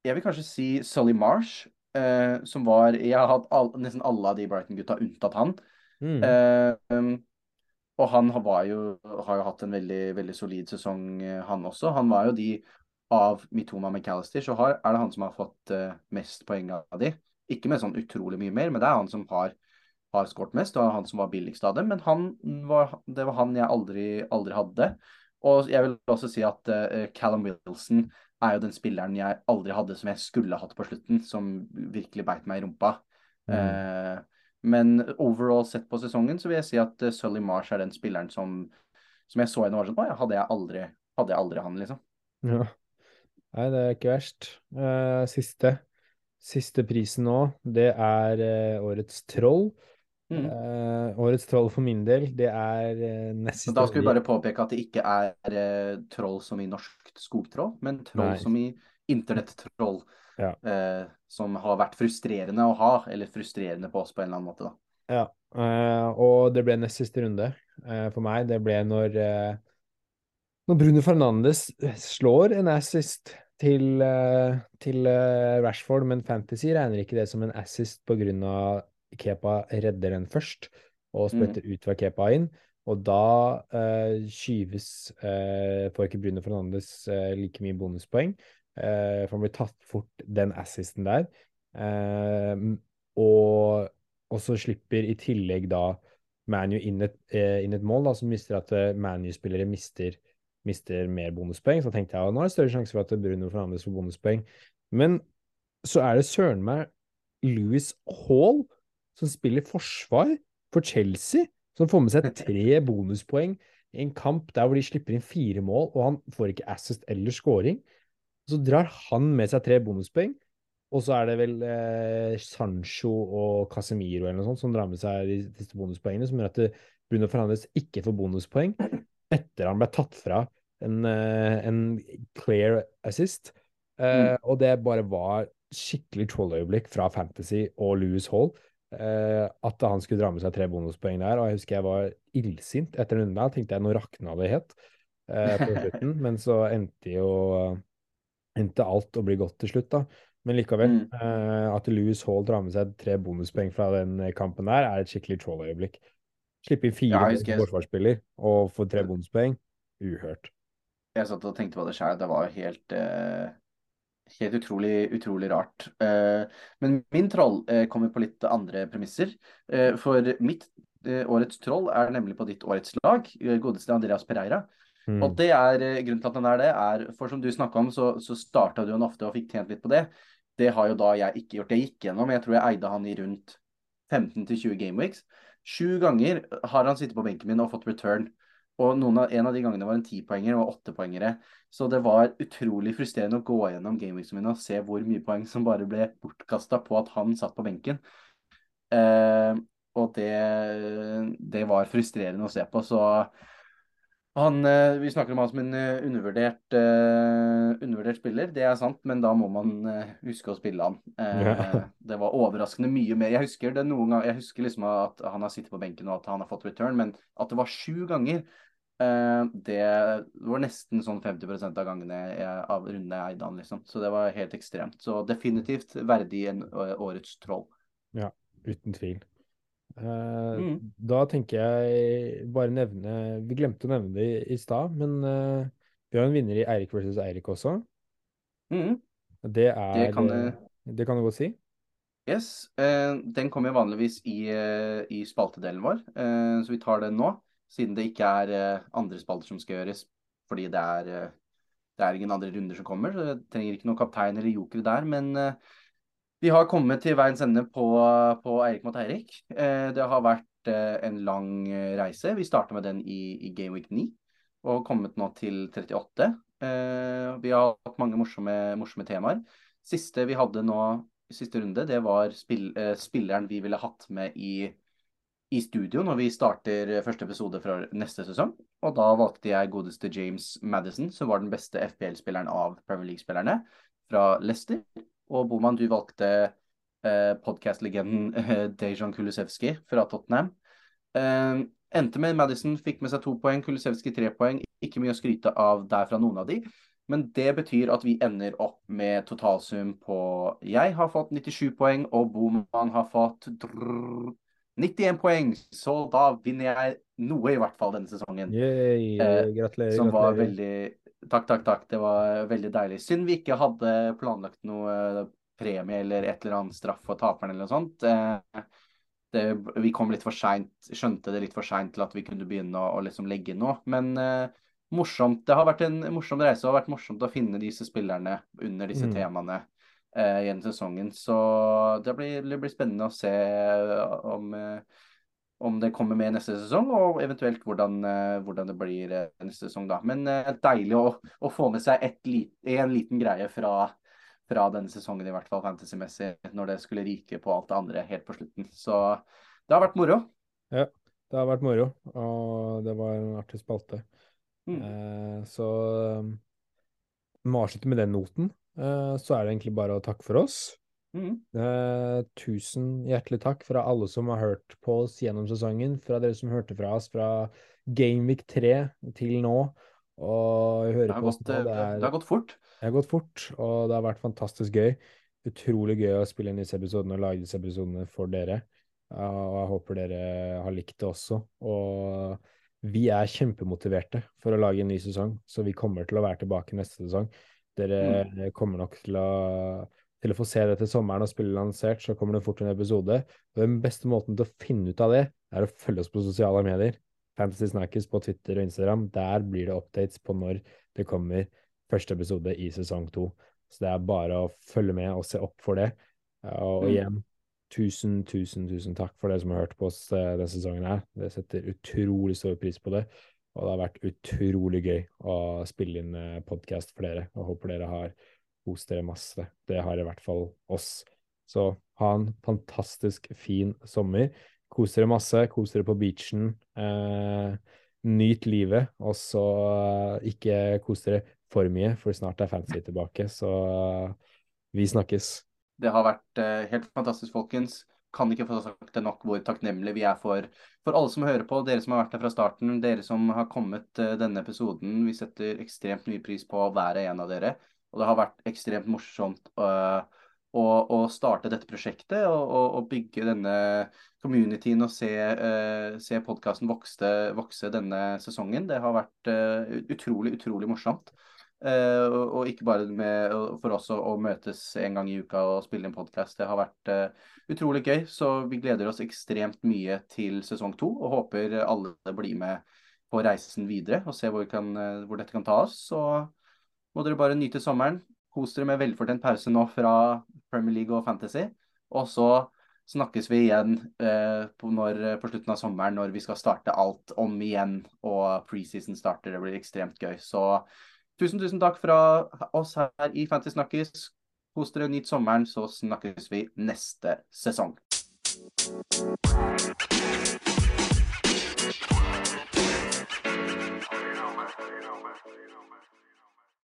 Jeg vil kanskje si Sully Marsh eh, som var Jeg har hatt all, nesten alle av de Brighton-gutta unntatt han. Mm. Eh, um, og han var jo, har jo hatt en veldig, veldig solid sesong, eh, han også. Han var jo de av Mitoma McAllister, så har, er det han som har fått mest poeng av de. Ikke med sånn utrolig mye mer, men det er han som har, har skåret mest, og han som var billigst av dem. Men han var, det var han jeg aldri, aldri hadde. Og jeg vil også si at uh, Callum Wilson er jo den spilleren jeg aldri hadde som jeg skulle hatt på slutten, som virkelig beit meg i rumpa. Mm. Uh, men overall sett på sesongen så vil jeg si at uh, Sully Marsh er den spilleren som, som jeg så henne var sånn Å ja, hadde jeg aldri, hadde jeg aldri han, liksom. Ja. Nei, det er ikke verst. Uh, siste. Siste prisen nå, det er årets troll. Mm. Uh, årets troll for min del, det er uh, nest Da skal vi bare påpeke at det ikke er uh, troll som i norsk skogtroll, men troll Nei. som i internettroll. Ja. som har vært frustrerende å ha, eller frustrerende på oss på en eller annen måte, da. Ja, og det ble nest siste runde for meg. Det ble når når Bruno Fernandes slår en assist til, til Rashford, men Fantasy regner ikke det som en assist av Kepa redder den først og spretter mm. ut fra Kepa inn. Og da uh, skyves uh, Får ikke Bruno Fernandes uh, like mye bonuspoeng. Uh, for han blir tatt fort den assisten der. og, og så slipper i tillegg da ManU inn, inn, et mål da, som mister at ManU-spillere mister, mister, mer bonuspoeng. Så tenkte jeg at nå er det større sjanse for at Bruno Fernandes får bonuspoeng. Men så er det søren meg Louis Hall som spiller forsvar for Chelsea, som får med seg tre bonuspoeng i en kamp der hvor de slipper inn fire mål, og han får ikke assist eller scoring. Så drar han med seg tre bonuspoeng, og så er det vel eh, Sancho og Casemiro eller noe sånt som drar med seg de siste bonuspoengene, som gjør at eh, Bruno Fernandes ikke får bonuspoeng etter han ble tatt fra en, eh, en clear assist. Eh, mm. Og det bare var skikkelig trolløyeblikk fra Fantasy og Louis Hall. Eh, at han skulle dra med seg tre bonuspoeng der. Og jeg husker jeg var illsint etter runden der. Tenkte jeg nå rakna det helt eh, på slutten. Men så endte jo endte alt å bli godt til slutt, da. Men likevel, Mm. eh, at Louis Hall drar med seg tre bonuspoeng fra den kampen der, er et skikkelig trolløyeblikk. Slippe inn fire Ja, forsvarsspiller og få tre bonuspoeng. Uhørt. Jeg satt og tenkte på det sjøl. Det var jo helt eh, Helt utrolig, utrolig rart. Eh, men min troll eh, kommer på litt andre premisser. Eh, for mitt årets troll er nemlig på ditt årets lag, godeste Andreas Pereira. Mm. Og det er grunnen til at den er det, er for som du snakka om, så, så starta du han ofte og fikk tjent litt på det. Det har jo da jeg ikke gjort. Jeg gikk gjennom, jeg tror jeg eide han i rundt 15-20 gameweeks. Sju ganger har han sittet på benken min og fått return. Og av, en av de gangene var en tipoenger og åttepoengere. Så det var utrolig frustrerende å gå gjennom gameweeksen mine og se hvor mye poeng som bare ble bortkasta på at han satt på benken. Eh, og det, det var frustrerende å se på. Så han, eh, vi snakker om han som en eh, undervurdert, uh, undervurdert spiller, det er sant, men da må man uh, huske å spille han. Uh, yeah. Det var overraskende mye mer. Jeg husker det noen gang, jeg husker liksom at han har sittet på benken og at han har fått return, men at det var sju ganger, det var nesten sånn 50 av gangene jeg, av rundene jeg eide han, liksom. Så det var helt ekstremt. Så definitivt verdig en årets troll. Ja, Uten tvil. Eh, Mm. Da tenker jeg bare nevne Vi glemte å nevne det i, i stad, men eh, vi har en vinner i Eirik versus Eirik også. Mm. Det er Det kan eh, det Det kan du godt si. Yes, eh, den kommer jo vanligvis i, i spaltedelen vår, eh, så vi tar den nå, siden det ikke er eh, andre spalter som skal gjøres, fordi det er, det er ingen andre runder som kommer, så jeg trenger ikke noen kaptein eller joker der, men eh, vi har kommet til veiens ende på, på Eirik mot Eirik. Eh, det har vært eh, en lang eh, reise. Vi startet med den i, i Game Week 9, og kommet nå til 38. Eh, vi har hatt mange morsomme, morsomme temaer. Siste vi hadde nå siste runde, det var spill, spilleren vi ville hatt med i, i studio når vi starter første episode fra neste sesong. Og da valgte jeg godeste James Madison, som var den beste FBL-spilleren av Premier League-spillerne, fra Leicester. Og Boman, du valgte eh, podkast-legenden eh, Dejan Kulusevski fra Tottenham. Eh, endte med Madison, fikk med seg to poeng, Kulusevski tre poeng. Ikke mye å skryte av der fra noen av de. Men det betyr at vi ender opp med totalsum på Jeg har fått 97 poeng, og Boman har fått drrr, 91 poeng. Så da vinner jeg noe, i hvert fall, denne sesongen. Yay, Eh, gratulerer. Var gratulerer. veldig Takk, takk, takk. Det var veldig deilig. Synd vi ikke hadde planlagt noe eh, premie eller et eller annet straff for taperen eller noe sånt. Eh, Det, vi kom litt for seint, skjønte det litt for seint til at vi kunne begynne å, å liksom legge inn noe. Men uh, morsomt. Det har vært en morsom reise. Det har vært morsomt å finne disse spillerne under disse Mm. temaene uh, gjennom sesongen. Så det blir, det blir spennende å se om eh, om det kommer med neste sesong, og eventuelt hvordan, eh, hvordan det blir eh, neste sesong. da. Men eh, deilig å, å få med seg lit, en liten greie fra, fra denne sesongen, i hvert fall fantasy-messig, når det skulle ryke på alt det andre helt på slutten. Så det har vært moro. Ja, det har vært moro, og det var en artig spalte. Mm. Eh, så um, vi må avslutte med den noten. Eh, så er det egentlig bare å takke for oss. Mm. Uh, tusen hjertelig takk fra alle som har hørt på oss gjennom sesongen, fra dere som hørte fra oss fra Gameweek 3 til nå. Og Det, hører har på oss gått, nå. eh, Det, er, det har gått fort. det har gått fort, og det har vært fantastisk gøy. Utrolig gøy å spille inn disse episodene og lage disse episodene for dere. Og jeg håper dere har likt det også. Og vi er kjempemotiverte for å lage en ny sesong, så vi kommer til å være tilbake neste sesong. Dere kommer nok til å, til å få se det til sommeren og spille lansert, så kommer det fort en episode. Og den beste måten til å finne ut av det, er å følge oss på sosiale medier. Fantasy Snackers på Twitter og Instagram. Der blir det updates på når det kommer første episode i sesong to. Så det er bare å følge med og se opp for det. Og Mm. igjen, tusen, tusen, tusen takk for dere som har hørt på oss eh, denne sesongen her. Det setter utrolig stor pris på det. Og det har vært utrolig gøy å spille inn podkast for dere. Og håper dere har kost dere masse. Det har i hvert fall oss. Så ha en fantastisk fin sommer. Kos dere masse. Kos dere på beachen. Eh, nyt livet. Og så eh, ikke kos dere for mye, for snart er fancy tilbake. Så eh, vi snakkes. Det har vært eh, helt fantastisk, folkens. kan ikke få sagt det nok hvor takknemlige vi er for, for alle som hører på, dere som har vært der fra starten, dere som har kommet denne episoden. Vi setter ekstremt mye pris på hver og en av dere. Og det har vært ekstremt morsomt uh, å, starte dette prosjektet og, og, og, bygge denne communityen og se, uh, se podkasten vokse, denne sesongen. Det har vært utrolig, utrolig morsomt. Uh, og ikke bare med, for oss å, å, møtes en gang i uka og spille en podkast. Det har vært uh, utrolig gøy, så vi gleder oss ekstremt mye til sesong to. Og håper alle blir med på reisen videre og ser hvor, kan, uh, hvor, dette kan ta oss. Så må dere bare nyte sommeren. Kos dere med velfortjent pause nå fra Premier League og Fantasy. Og så snakkes vi igjen på, når, på slutten av sommeren når vi skal starte alt om igjen og preseason starter. Det blir ekstremt gøy. Så Tusen, tusen takk fra oss her i Fantasy Snakkes. Kos dere, nyt sommeren, så snakkes vi neste sesong.